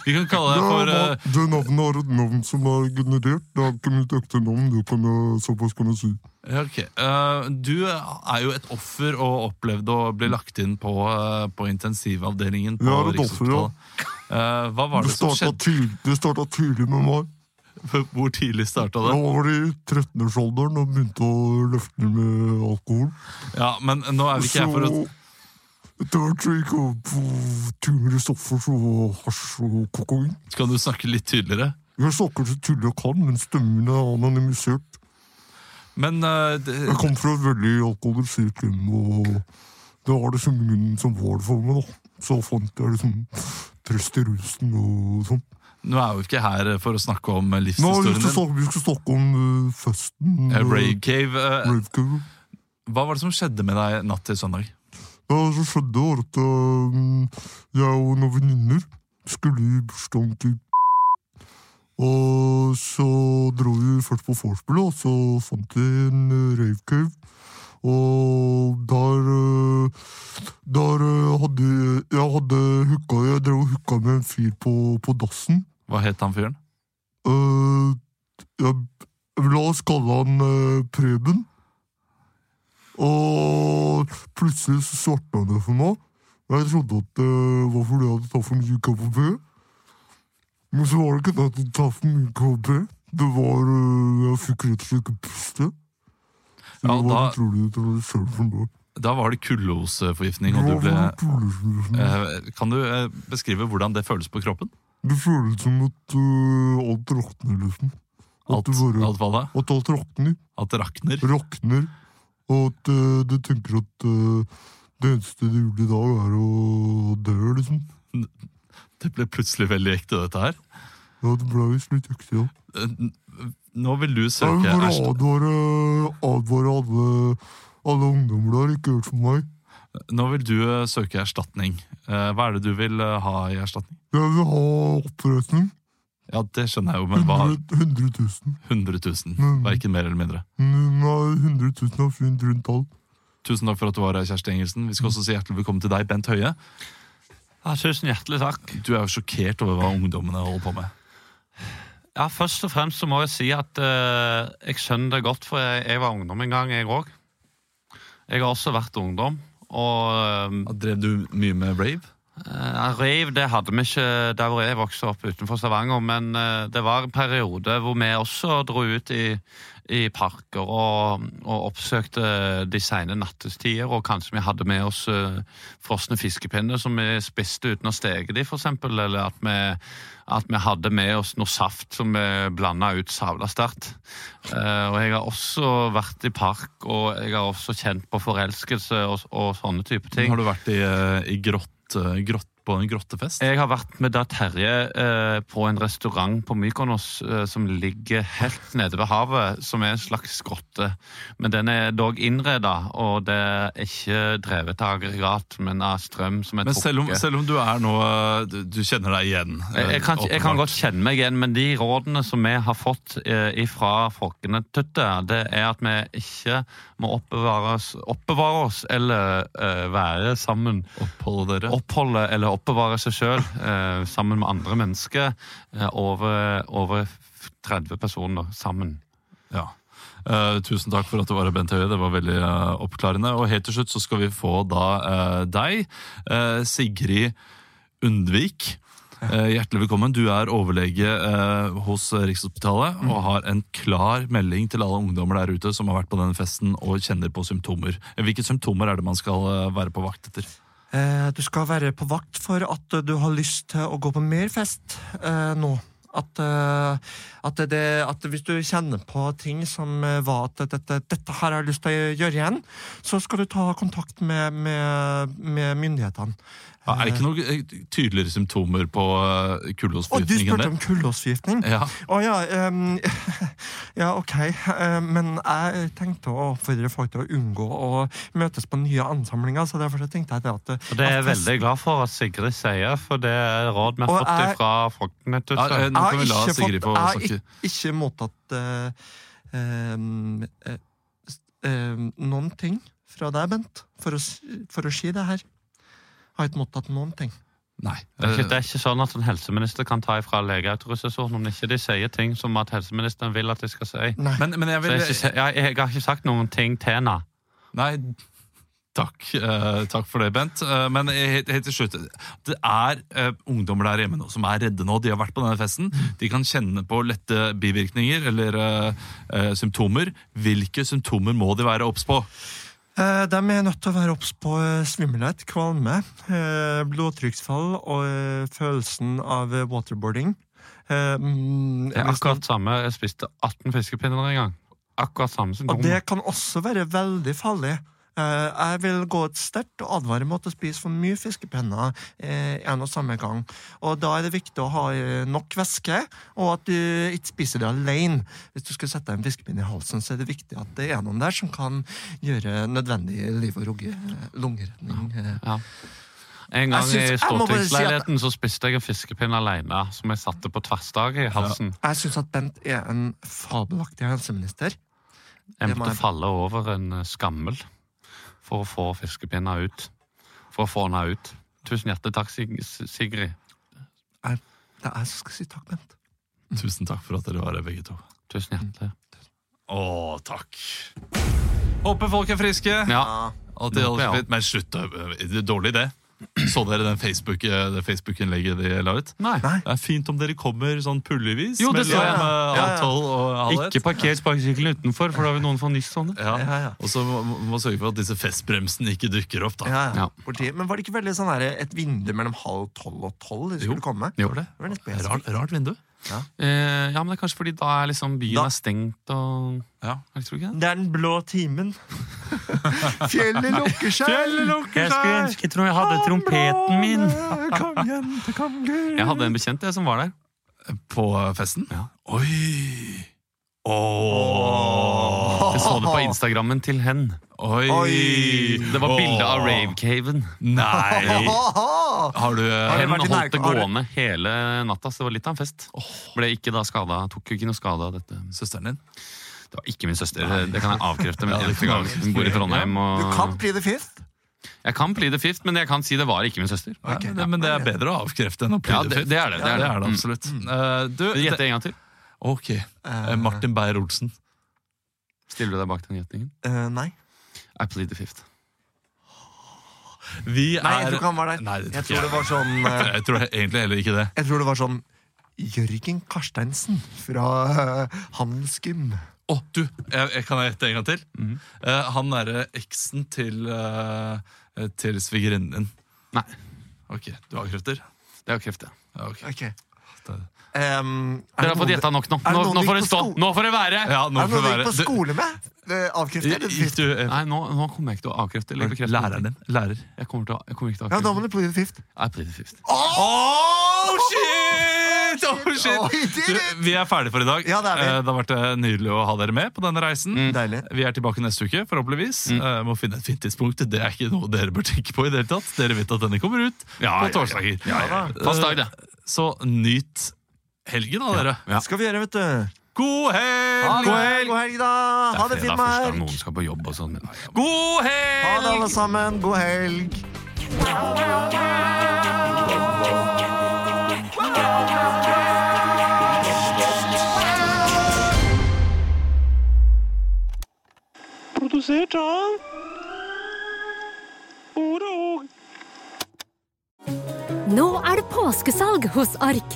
Vi kan kalle deg for eh, det navnet er et navn som er generert. Det er ikke mitt ekte navn. Det kan jeg, såpass kan jeg si. ja, ok. Eh, Du er jo et offer og opplevde å bli lagt inn på, på intensivavdelingen på Jeg er et offer, ja. Hva var Det det som skjedde? tidlig, det startet tidlig med meg. Hvor tidlig starta det? Nå var det i 13-årsalderen og begynte å løfte med alkohol. Ja, men nå er vi ikke her for å etter hvert så gikk jeg på tyngre stoffer som hasj og kokain. Skal du snakke litt tydeligere? Jeg snakker så tydelig jeg kan, men stemmen er anonymisert. Men uh, det, Jeg kom fra et veldig alkoholisert hjem, og det var liksom munnen som var det for meg. da. Så fant jeg liksom trøst i rusen og sånn. Nå er vi ikke her for å snakke om livshistorien din. snakke, vi skal snakke om uh, festen. Eh, uh, Rave Cave. Uh, Rave Cave. Hva var det som skjedde med deg natt til søndag? Det som skjedde, var at uh, jeg og noen venninner skulle i bursdagen til Og så dro vi først på vorspielet, og så fant vi en rave cave. Og der Der hadde jeg hadde hooka Jeg drev og hooka med en fyr på, på dassen. Hva het han fyren? Uh, jeg, la oss kalle han uh, Preben. Og plutselig så svartna det for meg. Jeg trodde at det var fordi jeg hadde tatt for mye KPP. Men så var det ikke det at jeg hadde tatt for mye KPP. Det var uh, Jeg fikk rett og slett ikke puste. Så Ja, det var da- utrolig for meg. Da var det kulloseforgiftning. og du ble utrolig eh, Kan du eh, beskrive hvordan det føles på kroppen? Det føles som at uh, alt rakner, liksom. At Alt, bare- alt hva da? At alt rakner. At det rakner? rakner, og at uh, du tenker at uh, det eneste du gjorde i dag, er å dø, liksom. Det ble plutselig veldig ekte, dette her. Ja, det ble visst litt ekte, ja. Nå vil du Jeg søke vil bare advare, advare alle, alle ungdommer der, ikke hør for meg. Nå vil du eh, søke erstatning. Eh, Hva er det du vil eh, ha i erstatning? Jeg vil ha oppreisning. Ja, det skjønner jeg jo, men hva 100, 100 000. 100 000? Mm. Verken mer eller mindre. Nei, 100 000 er fint rundt tall. Tusen takk for at du var her, Kjersti Engelsen. Vi skal også si hjertelig velkommen til deg, Bent Høie. Ja, tusen hjertelig takk. Du er jo sjokkert over hva ungdommene holder på med. Ja, Først og fremst så må jeg si at uh, jeg skjønner det godt, for jeg, jeg var ungdom en gang, jeg òg. Jeg har også vært ungdom, og Drev du mye med rave? Eh, rave det hadde vi ikke der hvor jeg vokste opp utenfor Stavanger, men uh, det var en periode hvor vi også dro ut i, i parker og, og oppsøkte de sene nattestider, og kanskje vi hadde med oss uh, frosne fiskepinner som vi spiste uten å steke de, eksempel, eller at vi, at vi hadde med oss noe saft som vi blanda ut savla sterkt. Og jeg har også vært i park, og jeg har også kjent på forelskelse og, og sånne type ting. Har du vært i, i grott, eh, grott, på en grottefest? Jeg har vært med da Terje eh, på en restaurant på Mykonos eh, som ligger helt nede ved havet, som er en slags grotte. Men den er dog innreda, og det er ikke drevet av aggregat, men av strøm som er Men selv om, selv om du er nå eh, Du, du kjenner deg igjen? eh, Jeg, kan, jeg kan godt kjenne meg igjen, men de rådene som vi har fått eh, fra folkene tøtte, det er at vi ikke må oppbevare oss, oppbevare oss eller eh, være sammen. Oppholde dere? Oppholde eller oppbevare seg sjøl eh, sammen med andre mennesker eh, over, over 30 personer sammen. Ja. Eh, tusen takk for at du var her, Bent Høie. Det var veldig eh, oppklarende. Og helt til slutt så skal vi få da eh, deg, eh, Sigrid Undvik. Hjertelig velkommen. Du er overlege eh, hos Rikshospitalet og har en klar melding til alle ungdommer der ute som har vært på denne festen og kjenner på symptomer. Hvilke symptomer er det man skal være på vakt etter? Eh, du skal være på vakt for at du har lyst til å gå på mer fest eh, nå. At, eh, at, det, at hvis du kjenner på ting som var at dette, dette her har jeg lyst til å gjøre igjen, så skal du ta kontakt med, med, med myndighetene. Ja, er det ikke noen eh, tydeligere symptomer på kullosforgiftning? Å, du spurte om kullosforgiftning? Ja. Å ja, um, ja, ok. Eh, men jeg tenkte å oppfordre folk til å unngå å møtes på nye ansamlinger, så derfor tenkte jeg at Og Det er jeg veldig glad for at Sigrid sier, for det er råd vi har fått jeg- fra folkene. Ja, eh, nå kan vi la Jeg har ikke få Jeg har ikke mottatt eh, ehm, eh, s- ehm, noen ting fra deg, Bent, for å, for å si det her. Har ikke mottatt noen ting. Nei. Det er, ikke, det er ikke sånn at en helseminister kan ta ifra legeautorisasjonen om ikke de sier ting som at helseministeren vil at de skal si. Men, men jeg vil jeg, jeg, jeg, jeg har ikke sagt noen ting til henne. Nei, takk. uh, takk for det, Bent. Uh, men helt, helt til slutt. Det er uh, ungdommer der hjemme nå som er redde nå. De har vært på denne festen. De kan kjenne på lette bivirkninger eller symptomer. Hvilke symptomer må de være obs på? Eh, De er nødt til å være obs på eh, svimmelhet, kvalme, eh, blodtrykksfall og følelsen av waterboarding. Mm, Det er akkurat samme. Jeg spiste 18 fiskepinner en gang. Akkurat samme Og det kan også være veldig farlig. Eh, jeg vil gå ut sterkt og advare mot å spise for mye fiskepinner eh, en og samme gang. Og da er det viktig å ha eh, nok væske, og at du ikke spiser det alene. Hvis du skal sette deg en fiskepinne i halsen, så er det viktig at det er noen der som kan gjøre nødvendig liv- og rugge- lungeredning. Ja. En gang synes- i jeg si at- stortingsleiligheten så spiste jeg en fiskepinn alene som jeg satte på tverrstaget i halsen. Jeg syns at Bent er en fabelaktig helseminister. Jeg måtte falle over en skammel for å få fiskepinna ut. For å få henne ut. Tusen hjertelig takk, Sig Sigrid. Det er jeg som skal si takk, Bent. Tusen takk for at dere var her, begge to. Tusen hjertelig. Å, takk. Håper folk er friske. Ja. Alt i alt Ja. Men slutt, det er dårlig det. Så dere den Facebook, eh, det Facebook-innlegget de la ut? Nei. Det er fint om dere kommer sånn pullevis. Jo, det så jeg. eh, Ja, ja. Ikke parker sparkesykkelen utenfor, for da vil noen få nyss sånn. Ja. Ja, ja. Og så må må sørge for at disse festbremsene ikke dukker opp. da. Ja, ja. Ja. Men var det ikke veldig sånn her, et vindu mellom halv tolv og tolv Jo. skulle komme? jo det? Det var litt. Rart, rart vindu. Eh, ja, men det er kanskje fordi da er liksom byen Da- er stengt og Ja. Jeg tror ikke det. Det er den blå timen. Fjellet lukker seg! Jeg skulle ønske jeg tror jeg hadde trompeten min. Kongen kongen. Jeg hadde en bekjent jeg, som var der. På festen? Ja. Oi! Åh. Jeg så det på Instagrammen til hen. Oi! Oi. Det var bilde av ravecaven. Nei! Har du eh, Hen holdt det har gående hele natta, så det var litt av en fest. Ble ikke da skada, tok jo ikke noe skade av dette. søsteren din? Det var ikke min søster, det kan jeg avkrefte. Men Ja, det. Hun bor i Trondheim. Du kan bli det the fifth. jeg kan bli the fifth, men jeg kan si det var ikke min søster. Ja, men, men det er bedre å avkrefte enn å Ja, pleade det, fifth. det er det. det, er det det. er det Mm. absolutt. Eh, du, Gjett det, en gang til. Ok. Eh, Martin Beyer-Olsen. Stiller du deg bak den gjetningen? Eh, nei. I plead the fifth. Vi Nei, jeg er tror ikke han var der. Nei, det Jeg tror tror det var sånn eh, Jeg tror egentlig heller ikke det. Jeg tror det var sånn Jørgen Karsteinsen fra eh, Handelsgym. Å, du! Jeg, jeg kan jeg gjette en gang til? Mhm. Eh, han derre eksen til uh, Til svigerinnen din. Nei. Ok, du har krefter? Det er kreft, ja. Ja, ok. Ok. Det- Um, er Dere har fått gjetta nok nå. Nå, nå får det stå. Nå får det være! Ja, nå Er det noen du gikk på skole med? Avkrefter? du eh, Nei, nå, nå kommer jeg ikke til å avkrefte eller bekrefte. Læreren din? Lærer. Jeg kommer, til å, jeg kommer ikke til å Ja, da avkrefte. må du plead the fifth. I plead the fifth. Oh, shit! Oh, shit! Oh, Du, vi er ferdige for i dag. Ja, det er vi. Eh, det har vært eh, nydelig å ha dere med på denne reisen. Deilig. Vi er tilbake neste uke, forhåpentligvis. Mm. Uh, må finne et fint tidspunkt. Det er ikke noe dere bør tenke på i det hele tatt. Dere vet at denne kommer ut Ja, på ja, ja. torsdager. Fast dag, det. Så nyt helgen, da, dere. Ja. Skal vi gjøre, vet du. God helg! God helg, god helg da! Ha det Det er fint, fredag Mark. noen skal på jobb og sånn. God helg! Ha det, alle sammen. God helg. Produsert av Ordet Nå er det påskesalg hos Ark.